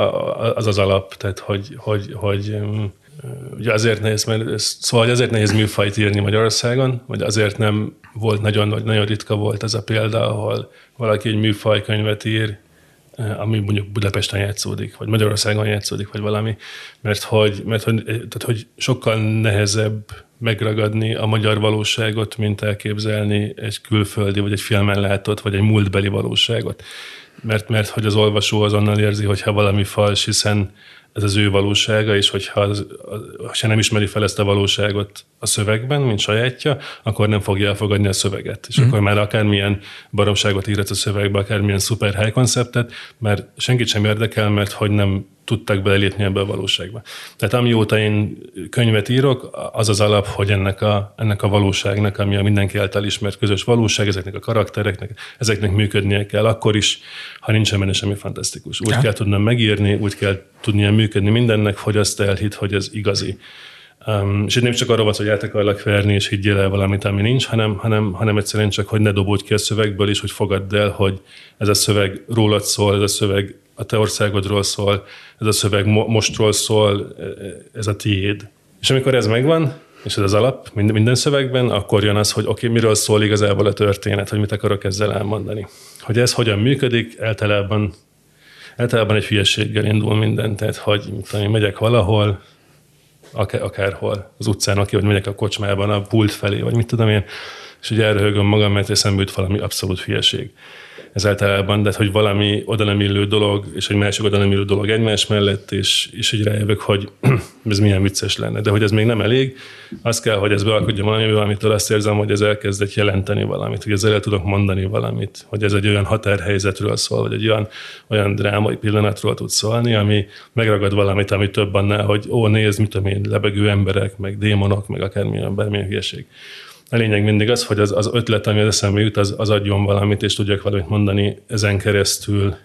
S3: az az alap, tehát hogy, hogy, hogy ugye azért nehéz, mert szóval azért nehéz műfajt írni Magyarországon, vagy azért nem volt nagyon, nagyon ritka volt ez a példa, ahol valaki egy műfajkönyvet ír, ami mondjuk Budapesten játszódik, vagy Magyarországon játszódik, vagy valami, mert hogy, mert hogy, tehát, hogy sokkal nehezebb megragadni a magyar valóságot, mint elképzelni egy külföldi, vagy egy filmen látott, vagy egy múltbeli valóságot. Mert, mert hogy az olvasó azonnal érzi, hogyha valami fals, hiszen ez az ő valósága, és hogyha az, ha nem ismeri fel ezt a valóságot a szövegben, mint sajátja, akkor nem fogja elfogadni a szöveget. És mm. akkor már akármilyen baromságot írhatsz a szövegbe, akármilyen szuper high konceptet, mert senkit sem érdekel, mert hogy nem tudtak belépni ebbe a valóságba. Tehát amióta én könyvet írok, az az alap, hogy ennek a, ennek a valóságnak, ami a mindenki által ismert közös valóság, ezeknek a karaktereknek, ezeknek működnie kell, akkor is, ha nincsen benne semmi fantasztikus. Úgy ja. kell tudnom megírni, úgy kell tudnia működni mindennek, hogy azt elhit, hogy ez igazi. Um, és itt nem csak arról van, hogy át akarlak verni, és higgyél el valamit, ami nincs, hanem, hanem, hanem egyszerűen csak, hogy ne dobódj ki a szövegből, és hogy fogadd el, hogy ez a szöveg rólad szól, ez a szöveg a te országodról szól, ez a szöveg mostról szól, e, e, ez a tiéd. És amikor ez megvan, és ez az alap minden szövegben, akkor jön az, hogy oké, okay, miről szól igazából a történet, hogy mit akarok ezzel elmondani. Hogy ez hogyan működik, általában, általában egy hülyeséggel indul minden, tehát hogy tudom, megyek valahol, akár, akárhol, az utcán, aki, vagy megyek a kocsmában a pult felé, vagy mit tudom én, és ugye elröhögöm magam, mert eszembe jut valami abszolút hülyeség ez általában, de hogy valami oda nem illő dolog, és egy másik oda nem illő dolog egymás mellett, és, és így rájövök, hogy [clears throat] ez milyen vicces lenne. De hogy ez még nem elég, az kell, hogy ez bealkudjon valami, amitől azt érzem, hogy ez elkezdett jelenteni valamit, hogy ezzel el tudok mondani valamit, hogy ez egy olyan határhelyzetről szól, vagy egy olyan, olyan drámai pillanatról tud szólni, ami megragad valamit, ami több annál, hogy ó, nézd, mit tudom én, lebegő emberek, meg démonok, meg akármilyen, bármilyen hülyeség. A lényeg mindig az, hogy az, az ötlet, ami az eszembe jut, az, az adjon valamit, és tudjak valamit mondani ezen keresztül,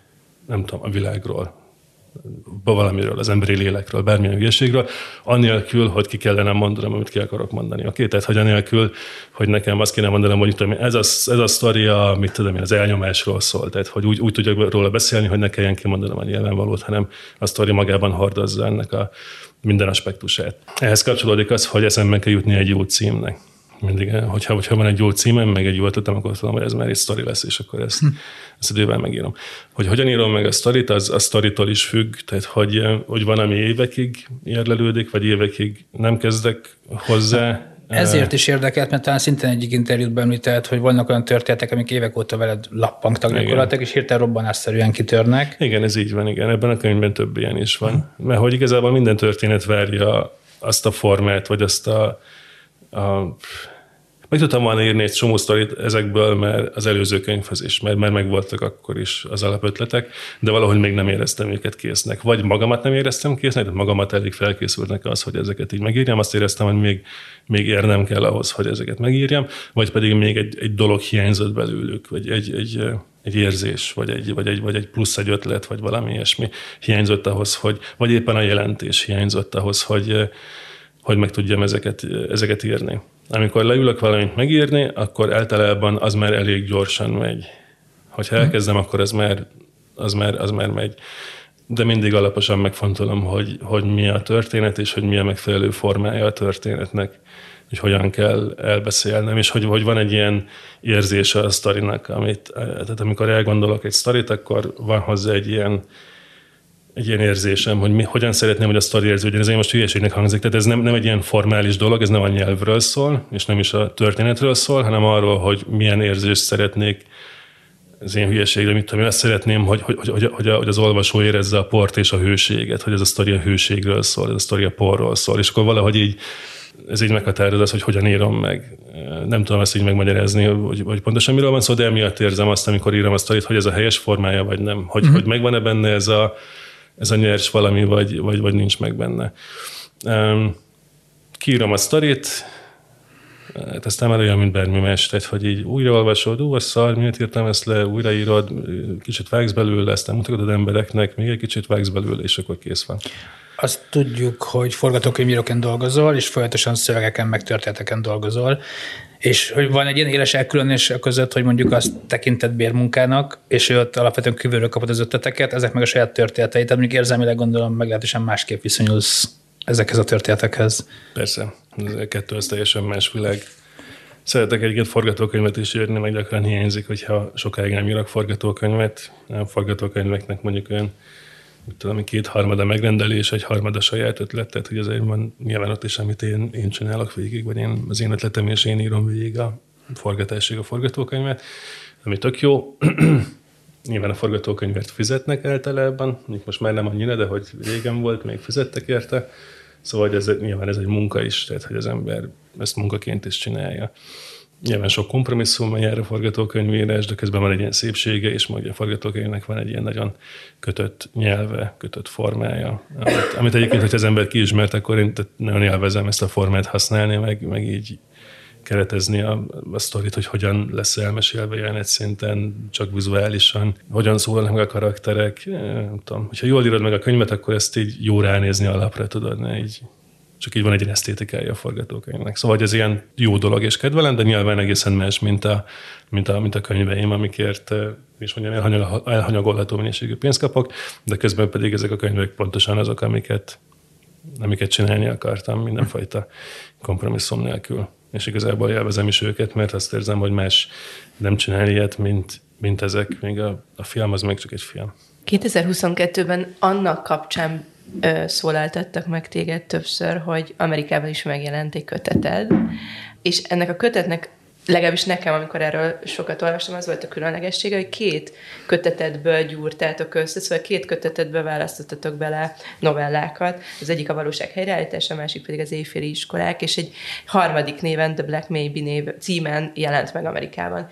S3: nem tudom, a világról, valamiről, az emberi lélekről, bármilyen ügyességről, anélkül, hogy ki kellene mondanom, amit ki akarok mondani. Oké, okay? tehát hogy anélkül, hogy nekem azt kéne mondanom, hogy tudom, ez a, ez a sztoria, mit tudom én, az elnyomásról szól, tehát hogy úgy, úgy tudjak róla beszélni, hogy ne kelljen kimondanom a nyilvánvalót, hanem a sztori magában hordozza ennek a minden aspektusát. Ehhez kapcsolódik az, hogy eszembe kell jutni egy jó címnek mindig, hogyha, hogyha van egy jó címem, meg egy jó ötletem, akkor tudom, hogy ez már egy sztori lesz, és akkor ezt, hm. ezt idővel megírom. Hogy hogyan írom meg a sztorit, az a sztoritól is függ, tehát hogy, hogy van, ami évekig érlelődik, vagy évekig nem kezdek hozzá,
S2: ezért is érdekelt, mert talán szintén egyik interjútban említett, hogy vannak olyan történetek, amik évek óta veled lappangtak gyakorlatilag, és hirtelen robbanásszerűen kitörnek.
S3: Igen, ez így van, igen. Ebben a könyvben több ilyen is van. Hm. Mert hogy igazából minden történet várja azt a formát, vagy azt a, a, meg tudtam volna írni egy csomó sztorit ezekből, mert az előző könyvhez is, mert, mert megvoltak akkor is az alapötletek, de valahogy még nem éreztem őket késznek. Vagy magamat nem éreztem késznek, de magamat elég felkészültnek az, hogy ezeket így megírjam. Azt éreztem, hogy még, még érnem kell ahhoz, hogy ezeket megírjam, vagy pedig még egy, egy dolog hiányzott belőlük, vagy egy, egy, egy érzés, vagy egy, vagy, egy, vagy egy plusz egy ötlet, vagy valami ilyesmi hiányzott ahhoz, hogy, vagy éppen a jelentés hiányzott ahhoz, hogy, hogy meg tudjam ezeket, ezeket írni. Amikor leülök valamit megírni, akkor általában az már elég gyorsan megy. Hogyha mhm. elkezdem, akkor az már, az már, az már megy. De mindig alaposan megfontolom, hogy, hogy mi a történet, és hogy mi a megfelelő formája a történetnek, hogy hogyan kell elbeszélnem, és hogy, hogy van egy ilyen érzése a sztorinak, amit, tehát amikor elgondolok egy sztorit, akkor van hozzá egy ilyen, egy ilyen érzésem, hogy mi, hogyan szeretném, hogy a sztori érződjön. Ez most hülyeségnek hangzik, tehát ez nem, nem egy ilyen formális dolog, ez nem a nyelvről szól, és nem is a történetről szól, hanem arról, hogy milyen érzést szeretnék az én hülyeségre, mit tudom, én azt szeretném, hogy, hogy, hogy, hogy, hogy az olvasó érezze a port és a hőséget, hogy ez a sztori a hőségről szól, ez a sztori a porról szól, és akkor valahogy így ez így meghatározza az, hogy hogyan írom meg. Nem tudom ezt így megmagyarázni, hogy, hogy pontosan miről van szó, de emiatt érzem azt, amikor írom a sztorit, hogy ez a helyes formája, vagy nem. Hogy, uh-huh. hogy megvan-e benne ez a, ez a nyers valami, vagy, vagy, vagy nincs meg benne. Um, kiírom a sztorit, hát aztán már olyan, mint bármi más, tehát hogy így újraolvasod, ú, a szar, miért írtam ezt le, újraírod, kicsit vágsz belőle, aztán mutatod embereknek, még egy kicsit vágsz belőle, és akkor kész van.
S2: Azt tudjuk, hogy forgatókönyvíróként dolgozol, és folyamatosan szövegeken, meg történeteken dolgozol, és hogy van egy ilyen éles elkülönés között, hogy mondjuk azt tekinted bérmunkának, és ő ott alapvetően kívülről kapod az ötleteket, ezek meg a saját történetei. Tehát mondjuk érzelmileg gondolom meglehetősen másképp viszonyulsz ezekhez a történetekhez.
S3: Persze, ez a kettő az teljesen más világ. Szeretek egyébként forgatókönyvet is írni, meg gyakran hiányzik, hogyha sokáig nem írok forgatókönyvet. A forgatókönyveknek mondjuk olyan tudom, két harmada megrendelés, egy harmada saját ötlet, tehát hogy azért van nyilván ott is, amit én, én csinálok végig, vagy én, az én ötletem, és én írom végig a forgatásig a forgatókönyvet, ami tök jó. [clears throat] nyilván a forgatókönyvet fizetnek általában, most már nem annyira, de hogy régen volt, még fizettek érte. Szóval ez, nyilván ez egy munka is, tehát hogy az ember ezt munkaként is csinálja. Nyilván sok kompromisszum jár a forgatókönyvírás, de közben van egy ilyen szépsége, és majd a forgatókönyvnek van egy ilyen nagyon kötött nyelve, kötött formája, amit, amit egyébként, hogy az ember kiismert, akkor én nagyon élvezem ezt a formát használni, meg, meg így keretezni a, a sztorit, hogy hogyan lesz elmesélve jelenet szinten, csak vizuálisan, hogyan szólnak meg a karakterek. Nem tudom, hogyha jól írod meg a könyvet, akkor ezt így jó ránézni alapra, tudod, ne így csak így van egy ilyen esztétikája a forgatókönyvnek. Szóval ez ilyen jó dolog és kedvelem, de nyilván egészen más, mint a, mint a, mint a könyveim, amikért és mondjam, elhanyagolható mennyiségű pénzt kapok, de közben pedig ezek a könyvek pontosan azok, amiket, amiket csinálni akartam mindenfajta kompromisszum nélkül. És igazából élvezem is őket, mert azt érzem, hogy más nem csinál ilyet, mint, mint ezek. Még a, a film az még csak egy film.
S1: 2022-ben annak kapcsán szólaltattak meg téged többször, hogy Amerikában is megjelent egy köteted, és ennek a kötetnek legalábbis nekem, amikor erről sokat olvastam, az volt a különlegessége, hogy két kötetedből gyúrtátok össze, szóval két kötetedből választottatok bele novellákat. Az egyik a valóság helyreállítása, a másik pedig az éjféli iskolák, és egy harmadik néven, The Black Maybe név címen jelent meg Amerikában.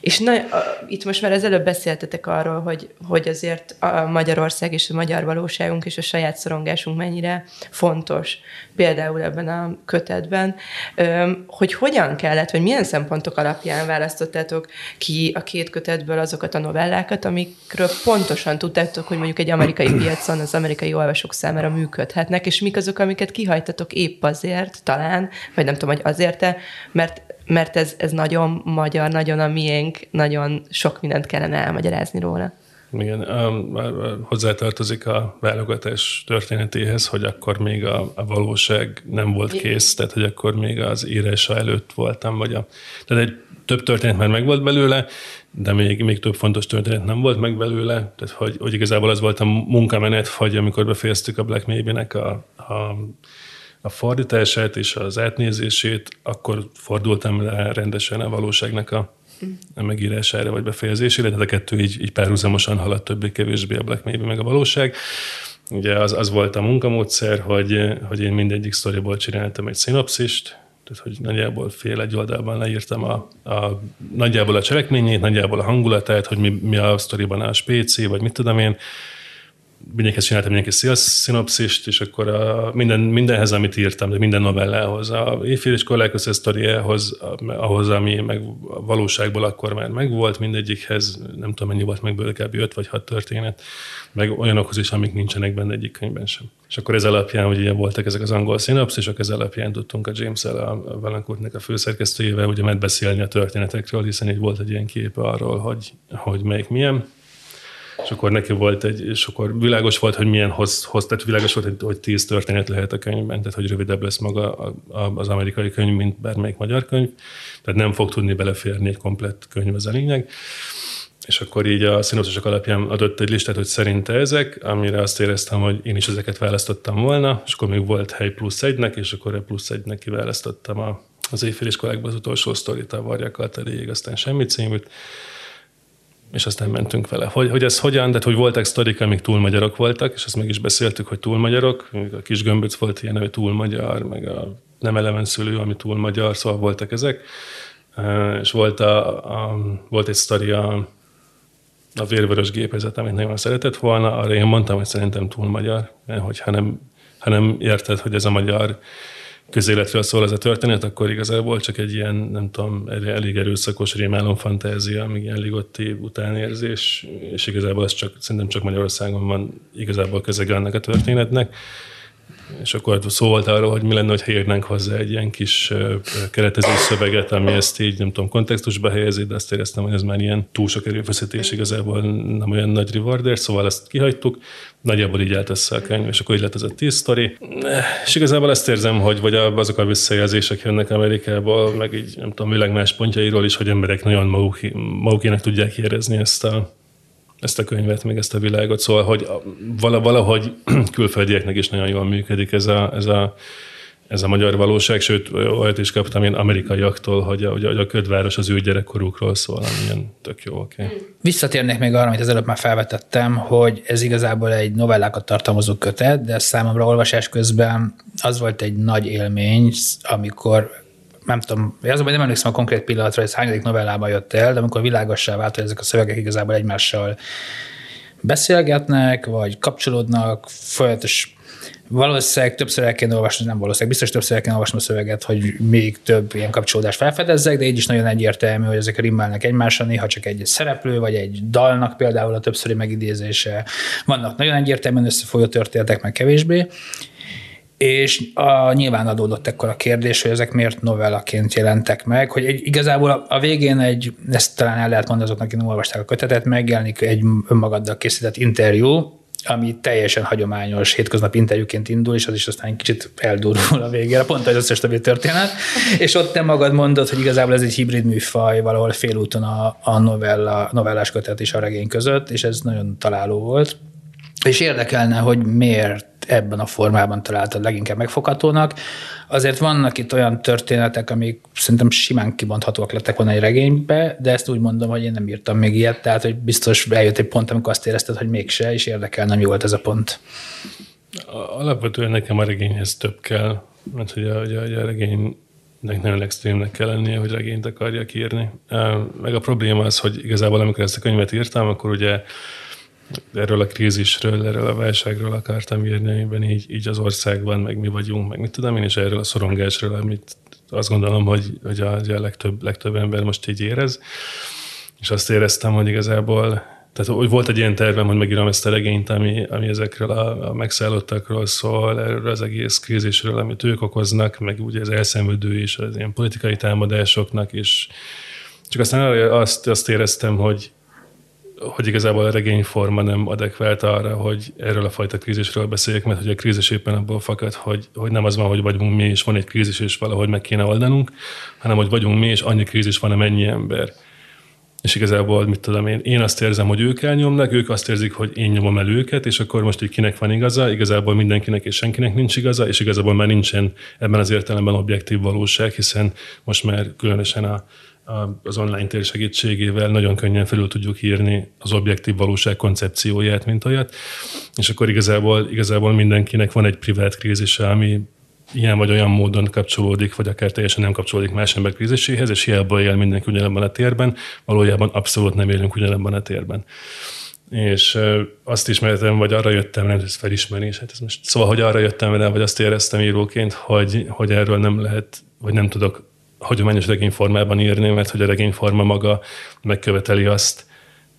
S1: És na, itt most már az előbb beszéltetek arról, hogy, hogy azért a Magyarország és a magyar valóságunk és a saját szorongásunk mennyire fontos, például ebben a kötetben, hogy hogyan kellett, hogy milyen szempontok alapján választottátok ki a két kötetből azokat a novellákat, amikről pontosan tudtátok, hogy mondjuk egy amerikai piacon az amerikai olvasók számára működhetnek, és mik azok, amiket kihajtatok épp azért, talán, vagy nem tudom, hogy azért-e, mert mert ez, ez nagyon magyar, nagyon a miénk, nagyon sok mindent kellene elmagyarázni róla.
S3: Igen, hozzátartozik a válogatás történetéhez, hogy akkor még a, a valóság nem volt kész, tehát hogy akkor még az írása előtt voltam, vagy a, tehát egy több történet már megvolt belőle, de még, még több fontos történet nem volt meg belőle, tehát hogy, hogy igazából az volt a munkamenet, hogy amikor befejeztük a Black Maybe-nek a, a a fordítását és az átnézését, akkor fordultam le rendesen a valóságnak a megírására vagy befejezésére, tehát a kettő így, így párhuzamosan haladt többé-kevésbé a Black Maybe meg a valóság. Ugye az, az volt a munkamódszer, hogy, hogy én mindegyik sztoriból csináltam egy szinopszist, tehát hogy nagyjából fél egy oldalban leírtam a, a, nagyjából a cselekményét, nagyjából a hangulatát, hogy mi, mi a sztoriban a spéci, vagy mit tudom én, mindenkihez csináltam mindenki szinopszist, és akkor a minden, mindenhez, amit írtam, de minden novellához, a éjfél iskolák sztoriához, ahhoz, ami meg valóságból akkor már megvolt, mindegyikhez, nem tudom mennyi volt meg kb. 5 vagy 6 történet, meg olyanokhoz is, amik nincsenek benne egyik könyvben sem. És akkor ez alapján, hogy ilyen voltak ezek az angol szinopszisok, ez alapján tudtunk a James-el, a Valancourtnek a főszerkesztőjével ugye megbeszélni a történetekről, hiszen így volt egy ilyen kép arról, hogy, hogy melyik milyen és akkor neki volt egy, és akkor világos volt, hogy milyen hoz, hoz tehát világos volt, hogy tíz történet lehet a könyvben, tehát hogy rövidebb lesz maga az amerikai könyv, mint bármelyik magyar könyv, tehát nem fog tudni beleférni egy komplett könyv, az a lényeg. És akkor így a színopszisok alapján adott egy listát, hogy szerinte ezek, amire azt éreztem, hogy én is ezeket választottam volna, és akkor még volt hely plusz egynek, és akkor a plusz egynek kiválasztottam a, az éjféliskolákban az utolsó sztorit, a Varjak Altaréig, aztán semmi címűt, és aztán mentünk vele. Hogy, hogy ez hogyan, de hogy voltak sztorik, amik túl magyarok voltak, és azt meg is beszéltük, hogy túl magyarok, a kis gömböc volt ilyen, hogy túl magyar, meg a nem eleven szülő, ami túl magyar, szóval voltak ezek. És volt, a, a, volt egy sztori a, a vérvörös gépezet, amit nagyon szeretett volna, arra én mondtam, hogy szerintem túl magyar, hogyha nem, ha nem érted, hogy ez a magyar közéletről szól ez a történet, akkor igazából csak egy ilyen, nem tudom, elég erőszakos rémálom fantázia, még ilyen ligotti utánérzés, és igazából ez csak, szerintem csak Magyarországon van igazából közege annak a történetnek. És akkor szó volt arról, hogy mi lenne, ha írnánk hozzá egy ilyen kis keretező szöveget, ami ezt így, nem tudom, kontextusba helyezi, de azt éreztem, hogy ez már ilyen túl sok erőfeszítés, igazából nem olyan nagy rewarder, szóval ezt kihagytuk. Nagyjából így állt össze a könyv, és akkor így lett ez a tíz sztori. És igazából ezt érzem, hogy vagy azok a visszajelzések jönnek Amerikából, meg így, nem tudom, világ más pontjairól is, hogy emberek nagyon maguk, magukének tudják érezni ezt a ezt a könyvet, meg ezt a világot. Szóval, hogy valahogy [clears throat] külföldieknek is nagyon jól működik ez a, ez a, ez a magyar valóság, sőt, olyat is kaptam én amerikaiaktól, hogy a, hogy a ködváros az ő gyerekkorukról szól, amilyen tök jó. Okay.
S2: Visszatérnék még arra, amit az előbb már felvetettem, hogy ez igazából egy novellákat tartalmazó kötet, de számomra olvasás közben az volt egy nagy élmény, amikor nem tudom, azonban nem emlékszem a konkrét pillanatra, hogy ez hányadik novellában jött el, de amikor világossá vált, hogy ezek a szövegek igazából egymással beszélgetnek, vagy kapcsolódnak, folyamatos valószínűleg többször el kéne olvasni, nem valószínűleg, biztos többször el kéne olvasni a szöveget, hogy még több ilyen kapcsolódást felfedezzek, de így is nagyon egyértelmű, hogy ezek rimmelnek egymásra, néha csak egy szereplő, vagy egy dalnak például a többszöri megidézése. Vannak nagyon egyértelműen összefolyó történetek, meg kevésbé, és a, nyilván adódott ekkor a kérdés, hogy ezek miért novellaként jelentek meg, hogy egy, igazából a, a végén egy, ezt talán el lehet mondani azoknak, akik olvasták a kötetet, megjelenik egy önmagaddal készített interjú, ami teljesen hagyományos hétköznapi interjúként indul, és az is aztán kicsit eldurul a végére, pont az összes többi történet. És ott te magad mondod, hogy igazából ez egy hibrid műfaj, valahol félúton a, a novella, novellás kötet és a regény között, és ez nagyon találó volt. És érdekelne, hogy miért ebben a formában találtad leginkább megfoghatónak. Azért vannak itt olyan történetek, amik szerintem simán kibonthatóak lettek volna egy regénybe, de ezt úgy mondom, hogy én nem írtam még ilyet, tehát hogy biztos eljött egy pont, amikor azt érezted, hogy mégse, és érdekel, nem jó volt ez a pont.
S3: Alapvetően nekem a regényhez több kell, mert hogy a, a, a regény nagyon extrémnek kell lennie, hogy regényt akarjak írni. Meg a probléma az, hogy igazából amikor ezt a könyvet írtam, akkor ugye erről a krízisről, erről a válságról akartam írni, amiben így, így az országban, meg mi vagyunk, meg mit tudom én, és erről a szorongásról, amit azt gondolom, hogy, hogy a, a legtöbb, legtöbb ember most így érez. És azt éreztem, hogy igazából tehát hogy volt egy ilyen tervem, hogy megírom ezt a regényt, ami, ami ezekről a, a megszállottakról szól, erről az egész krízisről, amit ők okoznak, meg ugye az elszenvedő is az ilyen politikai támadásoknak, és csak aztán azt, azt éreztem, hogy, hogy igazából a regényforma nem adekvált arra, hogy erről a fajta krízisről beszéljek, mert hogy a krízis éppen abból fakad, hogy, hogy nem az van, hogy vagyunk mi, és van egy krízis, és valahogy meg kéne oldanunk, hanem hogy vagyunk mi, és annyi krízis van, amennyi ember. És igazából, mit tudom én, én azt érzem, hogy ők elnyomnak, ők azt érzik, hogy én nyomom el őket, és akkor most így kinek van igaza, igazából mindenkinek és senkinek nincs igaza, és igazából már nincsen ebben az értelemben objektív valóság, hiszen most már különösen a, az online tér segítségével nagyon könnyen felül tudjuk írni az objektív valóság koncepcióját, mint olyat, és akkor igazából, igazából mindenkinek van egy privát krízise, ami ilyen vagy olyan módon kapcsolódik, vagy akár teljesen nem kapcsolódik más ember kríziséhez, és hiába él mindenki ugyanebben a térben, valójában abszolút nem élünk ugyanebben a térben. És azt ismertem, vagy arra jöttem, nem ez felismerés, hát ez most, szóval, hogy arra jöttem rá, vagy azt éreztem íróként, hogy, hogy erről nem lehet, vagy nem tudok hagyományos regényformában írni, mert hogy a regényforma maga megköveteli azt,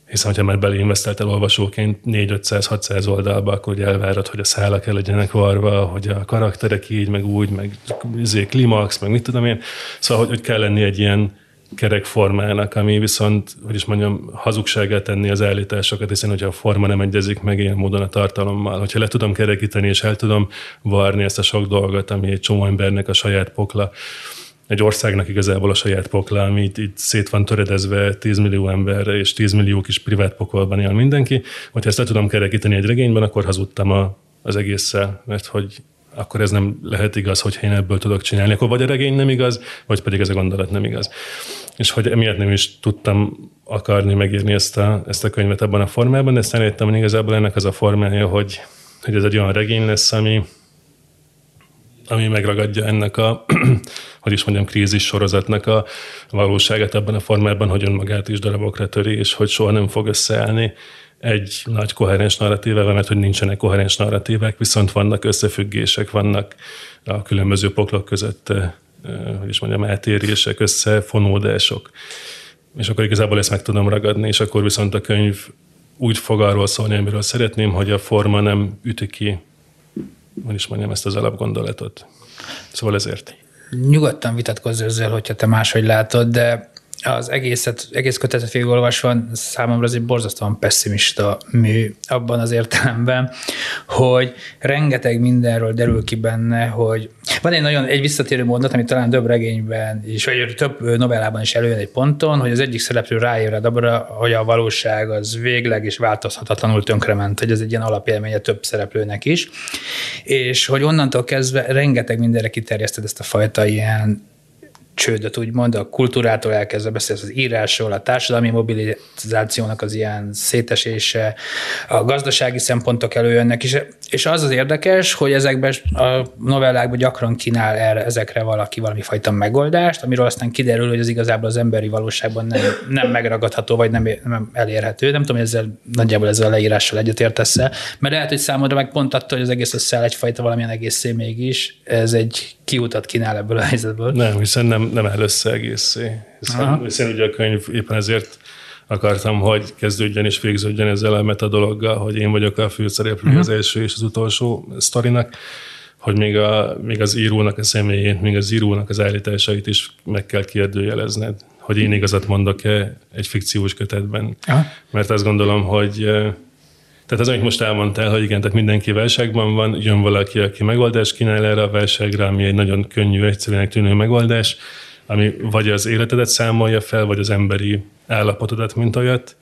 S3: hiszen ha már beleinvestáltál olvasóként 4-500-600 oldalba, akkor ugye elvárod, hogy a szálak el legyenek varva, hogy a karakterek így, meg úgy, meg izé, klimax, meg mit tudom én. Szóval, hogy, hogy kell lenni egy ilyen kerek formának, ami viszont, hogy is mondjam, hazugságát tenni az állításokat, hiszen hogyha a forma nem egyezik meg ilyen módon a tartalommal, hogyha le tudom kerekíteni és el tudom varni ezt a sok dolgot, ami egy csomó embernek a saját pokla, egy országnak igazából a saját pokla, ami itt, itt szét van töredezve 10 millió emberre, és 10 millió kis privát pokolban él mindenki. Hogyha ezt le tudom kerekíteni egy regényben, akkor hazudtam a, az egésszel, mert hogy akkor ez nem lehet igaz, hogyha én ebből tudok csinálni. Akkor vagy a regény nem igaz, vagy pedig ez a gondolat nem igaz. És hogy emiatt nem is tudtam akarni megírni ezt a, ezt a könyvet abban a formában, de aztán értem, hogy igazából ennek az a formája, hogy, hogy ez egy olyan regény lesz, ami, ami megragadja ennek a, [clears throat] hogy is mondjam, krízis sorozatnak a valóságát abban a formában, hogy önmagát is darabokra töri, és hogy soha nem fog összeállni egy nagy koherens narratívával, mert hogy nincsenek koherens narratívák, viszont vannak összefüggések, vannak a különböző poklok között, eh, hogy is mondjam, eltérések, összefonódások. És akkor igazából ezt meg tudom ragadni, és akkor viszont a könyv úgy fog arról szólni, amiről szeretném, hogy a forma nem üti ki, hogy is mondjam, ezt az alapgondolatot. Szóval ezért.
S2: Nyugodtan vitatkozz ezzel, hogyha te máshogy látod, de az egészet, egész kötetet végigolvasva számomra ez egy borzasztóan pessimista mű abban az értelemben, hogy rengeteg mindenről derül ki benne, hogy van egy nagyon egy visszatérő mondat, ami talán több regényben is, vagy több novellában is előjön egy ponton, hogy az egyik szereplő ráébred abra, hogy a valóság az végleg és változhatatlanul tönkrement, hogy ez egy ilyen alapélménye több szereplőnek is, és hogy onnantól kezdve rengeteg mindenre kiterjeszted ezt a fajta ilyen csődöt, úgymond, a kultúrától elkezdve beszélsz az írásról, a társadalmi mobilizációnak az ilyen szétesése, a gazdasági szempontok előjönnek, és, és az az érdekes, hogy ezekben a novellákban gyakran kínál erre, ezekre valaki valami fajta megoldást, amiről aztán kiderül, hogy az igazából az emberi valóságban nem, nem megragadható, vagy nem, nem elérhető. Nem tudom, hogy ezzel nagyjából ezzel a leírással egyetértesz mert lehet, hogy számodra meg pont attól, hogy az egész összeáll egyfajta valamilyen egész mégis, ez egy kiutat kínál ebből a helyzetből.
S3: Nem, hiszen nem, nem áll össze egészé. Hiszen, hiszen ugye a könyv éppen ezért akartam, hogy kezdődjön és végződjön ezzel a metadologgal, hogy én vagyok a főszereplő uh-huh. az első és az utolsó sztorinak, hogy még, a, még az írónak a személyét, még az írónak az állításait is meg kell kérdőjelezned, hogy én igazat mondok-e egy fikciós kötetben. Uh-huh. Mert azt gondolom, hogy tehát az, amit most elmondtál, hogy igen, tehát mindenki válságban van, jön valaki, aki megoldást kínál erre a válságra, ami egy nagyon könnyű, egyszerűnek tűnő megoldás, ami vagy az életedet számolja fel, vagy az emberi állapotodat, mint olyat.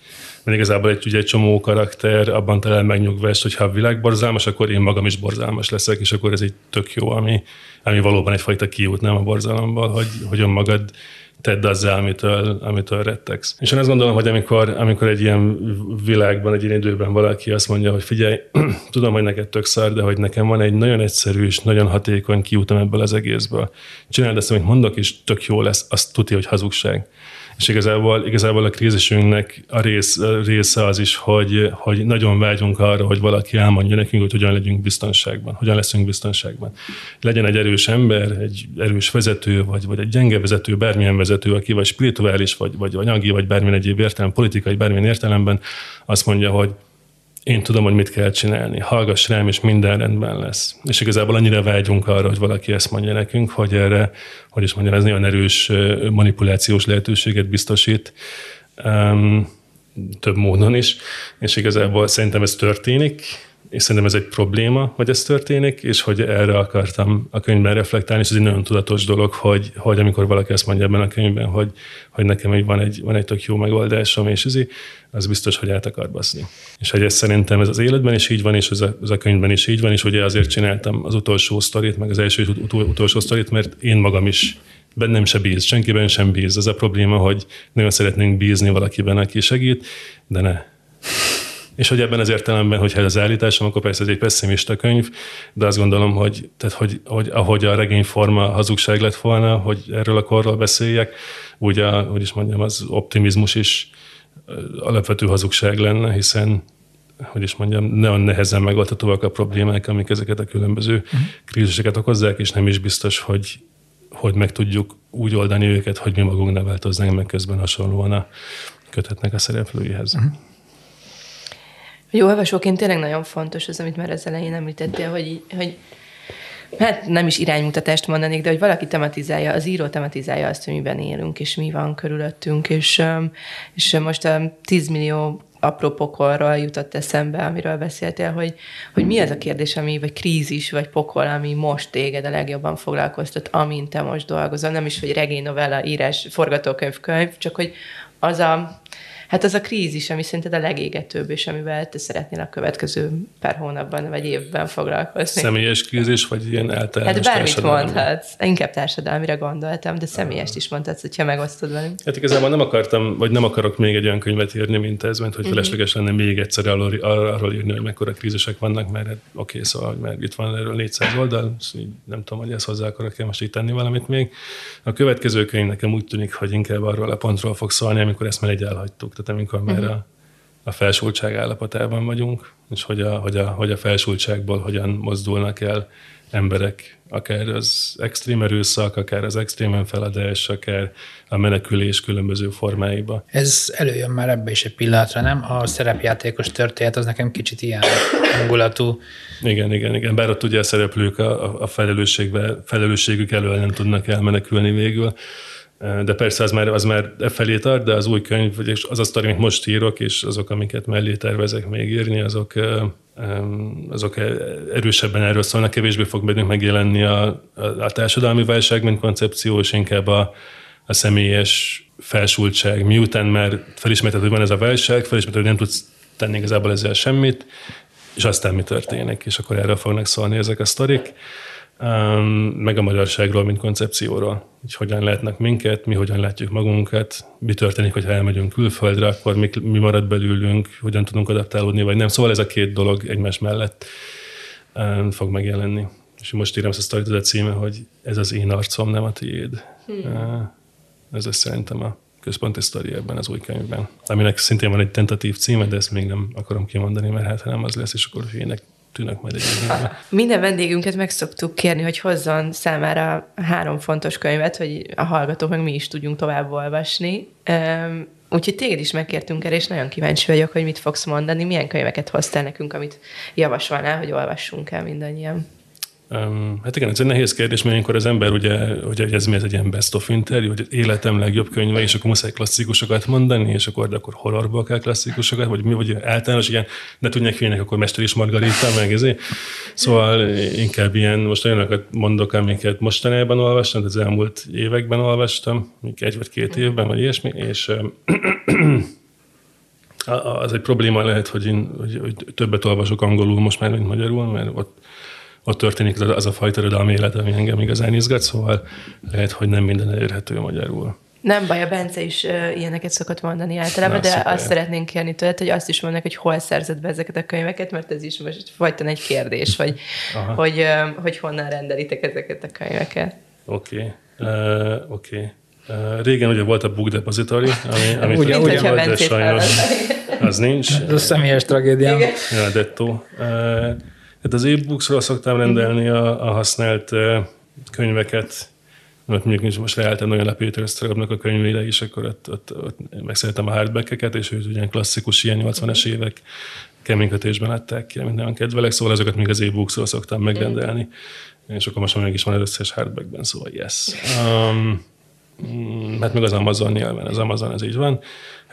S3: Mert igazából egy, ugye egy csomó karakter abban talál megnyugvást, hogy ha a világ borzalmas, akkor én magam is borzalmas leszek, és akkor ez egy tök jó, ami, ami valóban egyfajta kiút, nem a borzalomból, hogy, hogy önmagad tedd azzal, amitől, amitől rettegsz. És én azt gondolom, hogy amikor, amikor egy ilyen világban, egy ilyen időben valaki azt mondja, hogy figyelj, [clears throat] tudom, hogy neked tök szar, de hogy nekem van egy nagyon egyszerű és nagyon hatékony kiútam ebből az egészből. Csináld ezt, amit mondok, és tök jó lesz, azt tudja, hogy hazugság. És igazából, igazából a krízisünknek a, rész, a része az is, hogy, hogy nagyon vágyunk arra, hogy valaki elmondja nekünk, hogy hogyan legyünk biztonságban, hogyan leszünk biztonságban. Legyen egy erős ember, egy erős vezető, vagy, vagy egy gyenge vezető, bármilyen vezető, aki vagy spirituális, vagy, vagy anyagi, vagy bármilyen egyéb értelem, politikai, bármilyen értelemben azt mondja, hogy én tudom, hogy mit kell csinálni, hallgass rám, és minden rendben lesz. És igazából annyira vágyunk arra, hogy valaki ezt mondja nekünk, hogy erre, hogy is mondjam, ez nagyon erős manipulációs lehetőséget biztosít, több módon is, és igazából szerintem ez történik, és szerintem ez egy probléma, hogy ez történik, és hogy erre akartam a könyvben reflektálni, és ez egy nagyon tudatos dolog, hogy, hogy amikor valaki azt mondja ebben a könyvben, hogy, hogy nekem van egy, van egy tök jó megoldásom, és ez, az biztos, hogy át akar baszni. És hogy ez szerintem ez az életben is így van, és ez a, ez a könyvben is így van, és ugye azért csináltam az utolsó sztorit, meg az első ut- utolsó sztorit, mert én magam is bennem se bíz, senkiben sem bíz. Ez a probléma, hogy nagyon szeretnénk bízni valakiben, aki segít, de ne és hogy ebben az értelemben, hogyha ez az állításom, akkor persze ez egy pessimista könyv, de azt gondolom, hogy, tehát, hogy, hogy ahogy a regényforma hazugság lett volna, hogy erről a korról beszéljek, úgy a, hogy is mondjam, az optimizmus is alapvető hazugság lenne, hiszen hogy is mondjam, nagyon nehezen megoldhatóak a problémák, amik ezeket a különböző uh-huh. kríziseket okozzák, és nem is biztos, hogy, hogy meg tudjuk úgy oldani őket, hogy mi magunk ne változnánk meg közben hasonlóan a kötetnek a szereplőihez. Uh-huh.
S1: Jó olvasóként tényleg nagyon fontos az, amit már az elején említettél, hogy, hogy hát nem is iránymutatást mondanék, de hogy valaki tematizálja, az író tematizálja azt, hogy miben élünk, és mi van körülöttünk, és, és most a 10 millió apró pokolról jutott eszembe, amiről beszéltél, hogy, hogy mi az a kérdés, ami, vagy krízis, vagy pokol, ami most téged a legjobban foglalkoztat, amint te most dolgozol. Nem is, hogy regény, novella, írás, forgatókönyv, könyv, csak hogy az a Hát az a krízis, ami szerinted a legégetőbb, és amivel te szeretnél a következő pár hónapban vagy évben foglalkozni.
S3: Személyes krízis, vagy ilyen általános
S1: Hát bármit mondhatsz. Inkább társadalmira gondoltam, de személyest is mondhatsz, hogyha megosztod velünk.
S3: Hát igazából nem akartam, vagy nem akarok még egy olyan könyvet írni, mint ez, mert hogy mhm. felesleges lenne még egyszer arról, arról írni, hogy mekkora krízisek vannak, mert hát, oké, okay, szóval mert itt van erről 400 oldal, nem tudom, hogy ezt hozzá akarok most itt tenni valamit még. A következő könyv nekem úgy tűnik, hogy inkább arról a pontról fog szólni, amikor ezt már egy elhagytuk. Tehát amikor uh-huh. már a, a felsultság állapotában vagyunk, és hogy a, hogy, a, hogy a felsultságból hogyan mozdulnak el emberek, akár az extrém erőszak, akár az extrém önfeladás, akár a menekülés különböző formáiba.
S2: Ez előjön már ebbe is egy pillanatra, nem? A szerepjátékos történet az nekem kicsit ilyen hangulatú.
S3: Igen, igen, igen. Bár ott ugye a szereplők a, a felelősségük elől nem tudnak elmenekülni végül. De persze az már, az már e felé tart, de az új könyv, vagy az a sztori, amit most írok, és azok, amiket mellé tervezek még írni, azok, azok erősebben erről szólnak, kevésbé fog bennünk megjelenni a, a, a társadalmi válság, mint koncepció, és inkább a, a személyes felsultság. Miután már felismerted, hogy van ez a válság, felismerted, hogy nem tudsz tenni igazából ezzel semmit, és aztán mi történik, és akkor erről fognak szólni ezek a sztorik meg a magyarságról, mint koncepcióról. Hogy hogyan látnak minket, mi hogyan látjuk magunkat, mi történik, hogyha elmegyünk külföldre, akkor mi, mi marad belőlünk, hogyan tudunk adaptálódni, vagy nem. Szóval ez a két dolog egymás mellett fog megjelenni. És most írom ezt a sztorit, a címe, hogy ez az én arcom, nem a tiéd. Hmm. Ez lesz szerintem a központi sztori ebben az új könyvben. Aminek szintén van egy tentatív címe, de ezt még nem akarom kimondani, mert hát ha nem az lesz, és akkor ének tűnök majd egy [laughs]
S1: Minden vendégünket meg szoktuk kérni, hogy hozzon számára három fontos könyvet, hogy a hallgatók meg mi is tudjunk tovább olvasni. Úgyhogy téged is megkértünk erre, és nagyon kíváncsi vagyok, hogy mit fogsz mondani, milyen könyveket hoztál nekünk, amit javasolnál, hogy olvassunk el mindannyian.
S3: Hát igen, ez egy nehéz kérdés, mert ilyenkor az ember ugye, ugye ez mi ez egy ilyen best of interjú, hogy életem legjobb könyve, és akkor muszáj klasszikusokat mondani, és akkor, de akkor horrorból kell klasszikusokat, vagy mi, vagy általános, igen, ne tudják hülyének, akkor Mester is Margarita, meg ezért. Szóval inkább ilyen, most olyanokat mondok, amiket mostanában olvastam, az elmúlt években olvastam, egy vagy két évben, vagy ilyesmi, és az egy probléma lehet, hogy én hogy, hogy többet olvasok angolul most már, mint magyarul, mert ott ott történik az a fajta irodalmi élet, ami engem igazán izgat, szóval lehet, hogy nem minden elérhető magyarul.
S1: Nem baj, a Bence is uh, ilyeneket szokott mondani általában, Na, de szuper. azt szeretnénk kérni tőled, hogy azt is mondnak, hogy hol szerzed be ezeket a könyveket, mert ez is most fajtan egy kérdés, hogy, [laughs] hogy, uh, hogy honnan rendelitek ezeket a könyveket.
S3: Oké, okay. uh, oké. Okay. Uh, régen ugye volt a Book Depository, ami, [laughs]
S1: amit ugye, ugye volt, de sajnos [laughs]
S3: az nincs.
S2: Ez a személyes tragédia.
S3: Ja, dettó. Uh, Hát az e-booksról szoktam rendelni a, a használt könyveket, mert mondjuk most leálltam olyan a Péter Esztergabnak a könyvére is, akkor ott, ott, ott megszerettem a hardbackeket, és őt ugyan klasszikus, ilyen 80-es évek keménykötésben adták ki, amit nagyon kedvelek, szóval azokat még az e-booksról szoktam megrendelni, és akkor most meg is van az összes hardbackben, szóval yes. Um, hát meg az Amazon nyilván, az Amazon ez így van.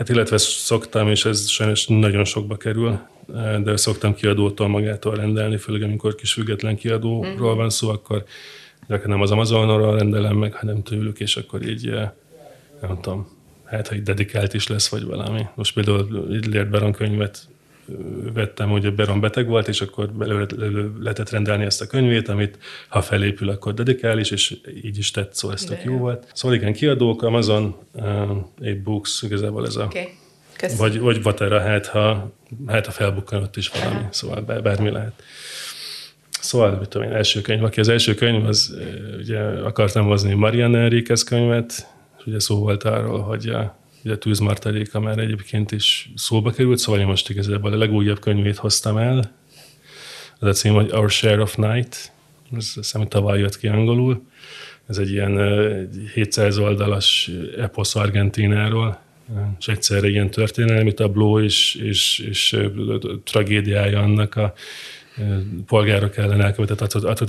S3: Hát illetve szoktam, és ez sajnos nagyon sokba kerül, de szoktam kiadótól magától rendelni, főleg amikor kis független kiadóról mhm. van szó, akkor de nem az Amazonról rendelem meg, hanem tőlük, és akkor így eh, nem tudom, hát ha egy dedikált is lesz, vagy valami. Most például Lért Beron könyvet vettem, hogy Beron beteg volt, és akkor lehetett rendelni ezt a könyvét, amit ha felépül, akkor dedikális, és így is tett, szóval ez tök jó volt. Szóval igen, kiadók, Amazon, uh, e-books, igazából ez a... Okay. Vagy, vagy Vatera, hát ha, hát ha felbukkan ott is valami, Aha. szóval bármi lehet. Szóval, mit tudom én, első könyv, aki az első könyv, az ugye akartam hozni Marianne Enriquez könyvet, és ugye szó volt arról, hogy a, ugye a tűzmartaléka már egyébként is szóba került, szóval én most igazából a legújabb könyvét hoztam el. Az a cím, hogy Our Share of Night, ez hiszem, tavaly jött ki angolul. Ez egy ilyen 700 oldalas eposz Argentináról, és egyszerre ilyen történelmi tabló és, és, és tragédiája annak a polgárok ellen elkövetett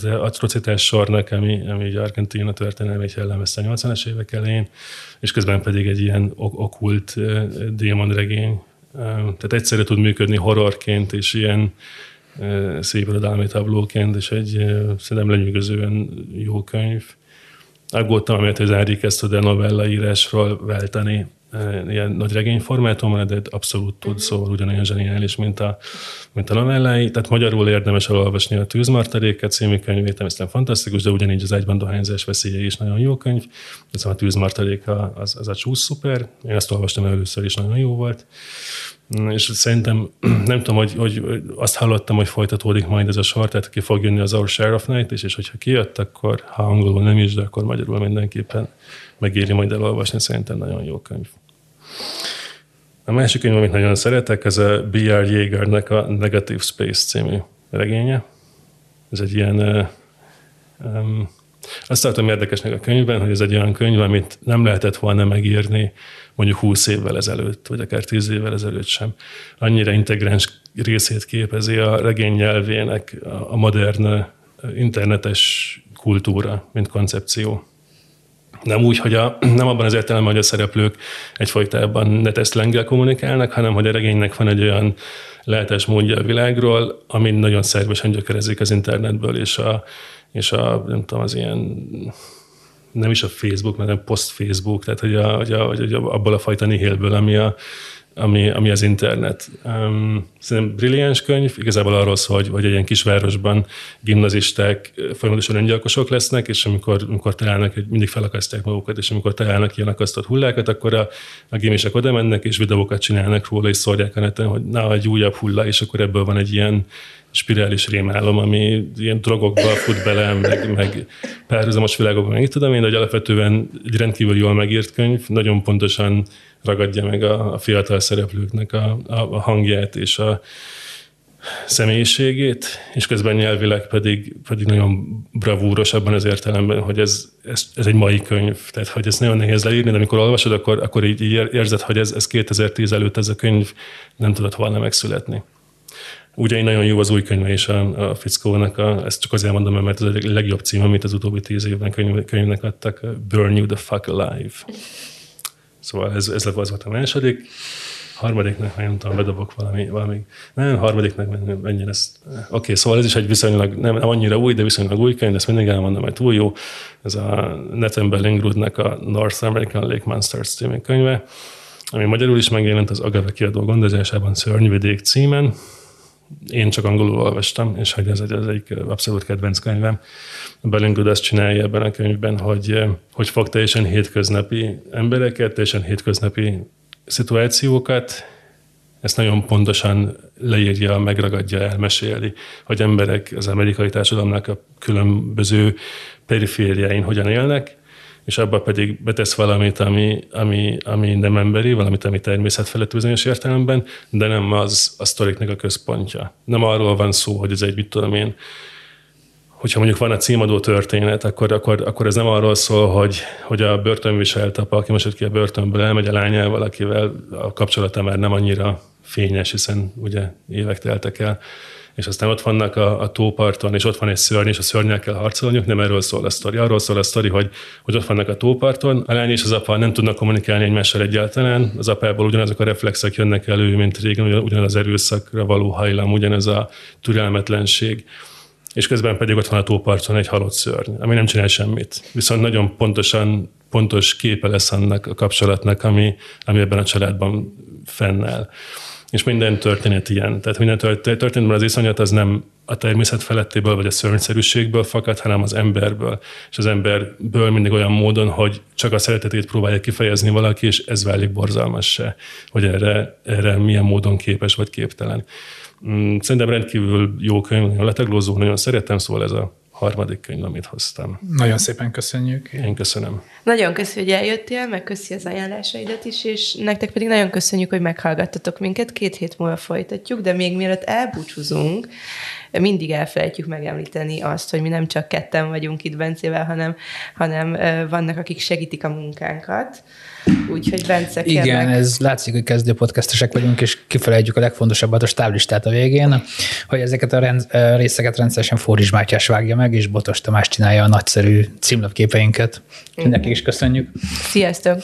S3: atrocitás sornak, ami, ami így Argentina történelmét jellemezte a 80-as évek elején, és közben pedig egy ilyen okult démonregény. Tehát egyszerre tud működni horrorként, és ilyen szép irodalmi tablóként, és egy szerintem lenyűgözően jó könyv. Aggódtam, amit az Enrique ezt a novella írásról váltani ilyen nagy regényformátumra, de abszolút tud, uh-huh. szóval ugyanolyan zseniális, mint a, mint a novellái. Tehát magyarul érdemes elolvasni a Tűzmartaléka című könyvét, természetesen fantasztikus, de ugyanígy az egyben dohányzás veszélye is nagyon jó könyv. Ez a Tűzmartaléka az, az a csúsz szuper. Én ezt olvastam először is, nagyon jó volt. És szerintem, [clears throat] nem tudom, hogy, hogy azt hallottam, hogy folytatódik majd ez a sor, tehát ki fog jönni az Our Share of Night, és, és hogyha kijött, akkor ha angolul nem is, de akkor magyarul mindenképpen megéri majd elolvasni, szerintem nagyon jó könyv. A másik könyv, amit nagyon szeretek, ez a B.R. Jaegernek a Negative Space című regénye. Ez egy ilyen um, azt tartom érdekesnek a könyvben, hogy ez egy olyan könyv, amit nem lehetett volna megírni mondjuk 20 évvel ezelőtt, vagy akár 10 évvel ezelőtt sem. Annyira integráns részét képezi a regény nyelvének a modern internetes kultúra, mint koncepció. Nem úgy, hogy a, [clears throat] nem abban az értelemben, hogy a szereplők egyfajtában netesztlengel kommunikálnak, hanem hogy a regénynek van egy olyan lehetes módja a világról, ami nagyon szervesen gyökerezik az internetből, és a, és a, nem tudom, az ilyen nem is a Facebook, hanem post-Facebook, tehát hogy, a, hogy, a, hogy abból a fajta nihilből, ami a, ami, ami az internet. Um, szerintem brilliáns könyv, igazából arról szól, hogy, hogy egy ilyen kisvárosban gimnazisták folyamatosan öngyilkosok lesznek, és amikor, amikor találnak, hogy mindig felakasztják magukat, és amikor találnak ilyen akasztott hullákat, akkor a, a gimisek oda mennek, és videókat csinálnak róla, és szórják a neten, hogy na, egy újabb hulla, és akkor ebből van egy ilyen spirális rémálom, ami ilyen drogokba fut bele, meg, meg párhuzamos világokban, meg tudom én, de hogy alapvetően egy rendkívül jól megírt könyv, nagyon pontosan ragadja meg a, a fiatal szereplőknek a, a, a hangját és a személyiségét, és közben nyelvileg pedig, pedig nagyon bravúros abban az értelemben, hogy ez, ez, ez egy mai könyv, tehát hogy ez nagyon nehéz leírni, de amikor olvasod, akkor, akkor így érzed, hogy ez, ez 2010 előtt ez a könyv nem tudott volna megszületni. Ugye nagyon jó az új könyve is a, a fickónak, a, ezt csak azért mondom, mert ez a legjobb cím, amit az utóbbi tíz évben könyv, könyvnek adtak, Burn You the Fuck Alive. Szóval ez, ez volt a második. Harmadiknak, nem tudom, bedobok valami, valami nem, harmadiknak menjen ez. Oké, okay, szóval ez is egy viszonylag, nem, nem annyira új, de viszonylag új könyv, ezt mindig elmondom, mert túl jó. Ez a Nathan Bellingrudnak a North American Lake Monsters című könyve, ami magyarul is megjelent az Agave kiadó gondozásában Szörnyvidék címen én csak angolul olvastam, és hogy ez egy, ez egy abszolút kedvenc könyvem. Bellingud azt csinálja ebben a könyvben, hogy, hogy fog teljesen hétköznapi embereket, teljesen hétköznapi szituációkat, ezt nagyon pontosan leírja, megragadja, elmeséli, hogy emberek az amerikai társadalomnak a különböző perifériáin hogyan élnek, és abba pedig betesz valamit, ami, ami, ami nem emberi, valamit, ami természetfelett bizonyos értelemben, de nem az a sztoriknek a központja. Nem arról van szó, hogy ez egy, mit tudom én, hogyha mondjuk van a címadó történet, akkor, akkor, akkor ez nem arról szól, hogy, hogy a börtönviselt apa, aki most ki a börtönből, elmegy a lányával, akivel a kapcsolata már nem annyira fényes, hiszen ugye évek teltek el, és aztán ott vannak a, a tóparton, és ott van egy szörny, és a szörnyel kell harcolniuk, nem erről szól a sztori. Arról szól a sztori, hogy, hogy ott vannak a tóparton, a lány és az apa nem tudnak kommunikálni egymással egyáltalán, az apából ugyanazok a reflexek jönnek elő, mint régen, ugyanaz az erőszakra való hajlam, ugyanez a türelmetlenség és közben pedig ott van a tóparton egy halott szörny, ami nem csinál semmit. Viszont nagyon pontosan, pontos képe lesz annak a kapcsolatnak, ami, ami ebben a családban fennáll és minden történet ilyen. Tehát minden történetben az iszonyat az nem a természet felettéből vagy a szörnyszerűségből fakad, hanem az emberből. És az emberből mindig olyan módon, hogy csak a szeretetét próbálja kifejezni valaki, és ez válik borzalmassá, hogy erre, erre milyen módon képes vagy képtelen. Mm, szerintem rendkívül jó könyv, nagyon letaglózó, nagyon szeretem, szóval ez a harmadik könyv, amit hoztam.
S2: Nagyon szépen köszönjük.
S3: Én köszönöm.
S1: Nagyon köszönjük, hogy eljöttél, meg köszi az ajánlásaidat is, és nektek pedig nagyon köszönjük, hogy meghallgattatok minket. Két hét múlva folytatjuk, de még mielőtt elbúcsúzunk, mindig elfelejtjük megemlíteni azt, hogy mi nem csak ketten vagyunk itt Bencével, hanem, hanem vannak, akik segítik a munkánkat. Úgyhogy Bence,
S2: kérlek. Igen, ez látszik, hogy kezdő podcastesek vagyunk, és kifelejtjük a legfontosabbat, a stáblistát a végén, hogy ezeket a rend, részeket rendszeresen Fóris Mátyás vágja meg, és Botos Tamás csinálja a nagyszerű címlapképeinket. Nekik is köszönjük.
S1: Sziasztok!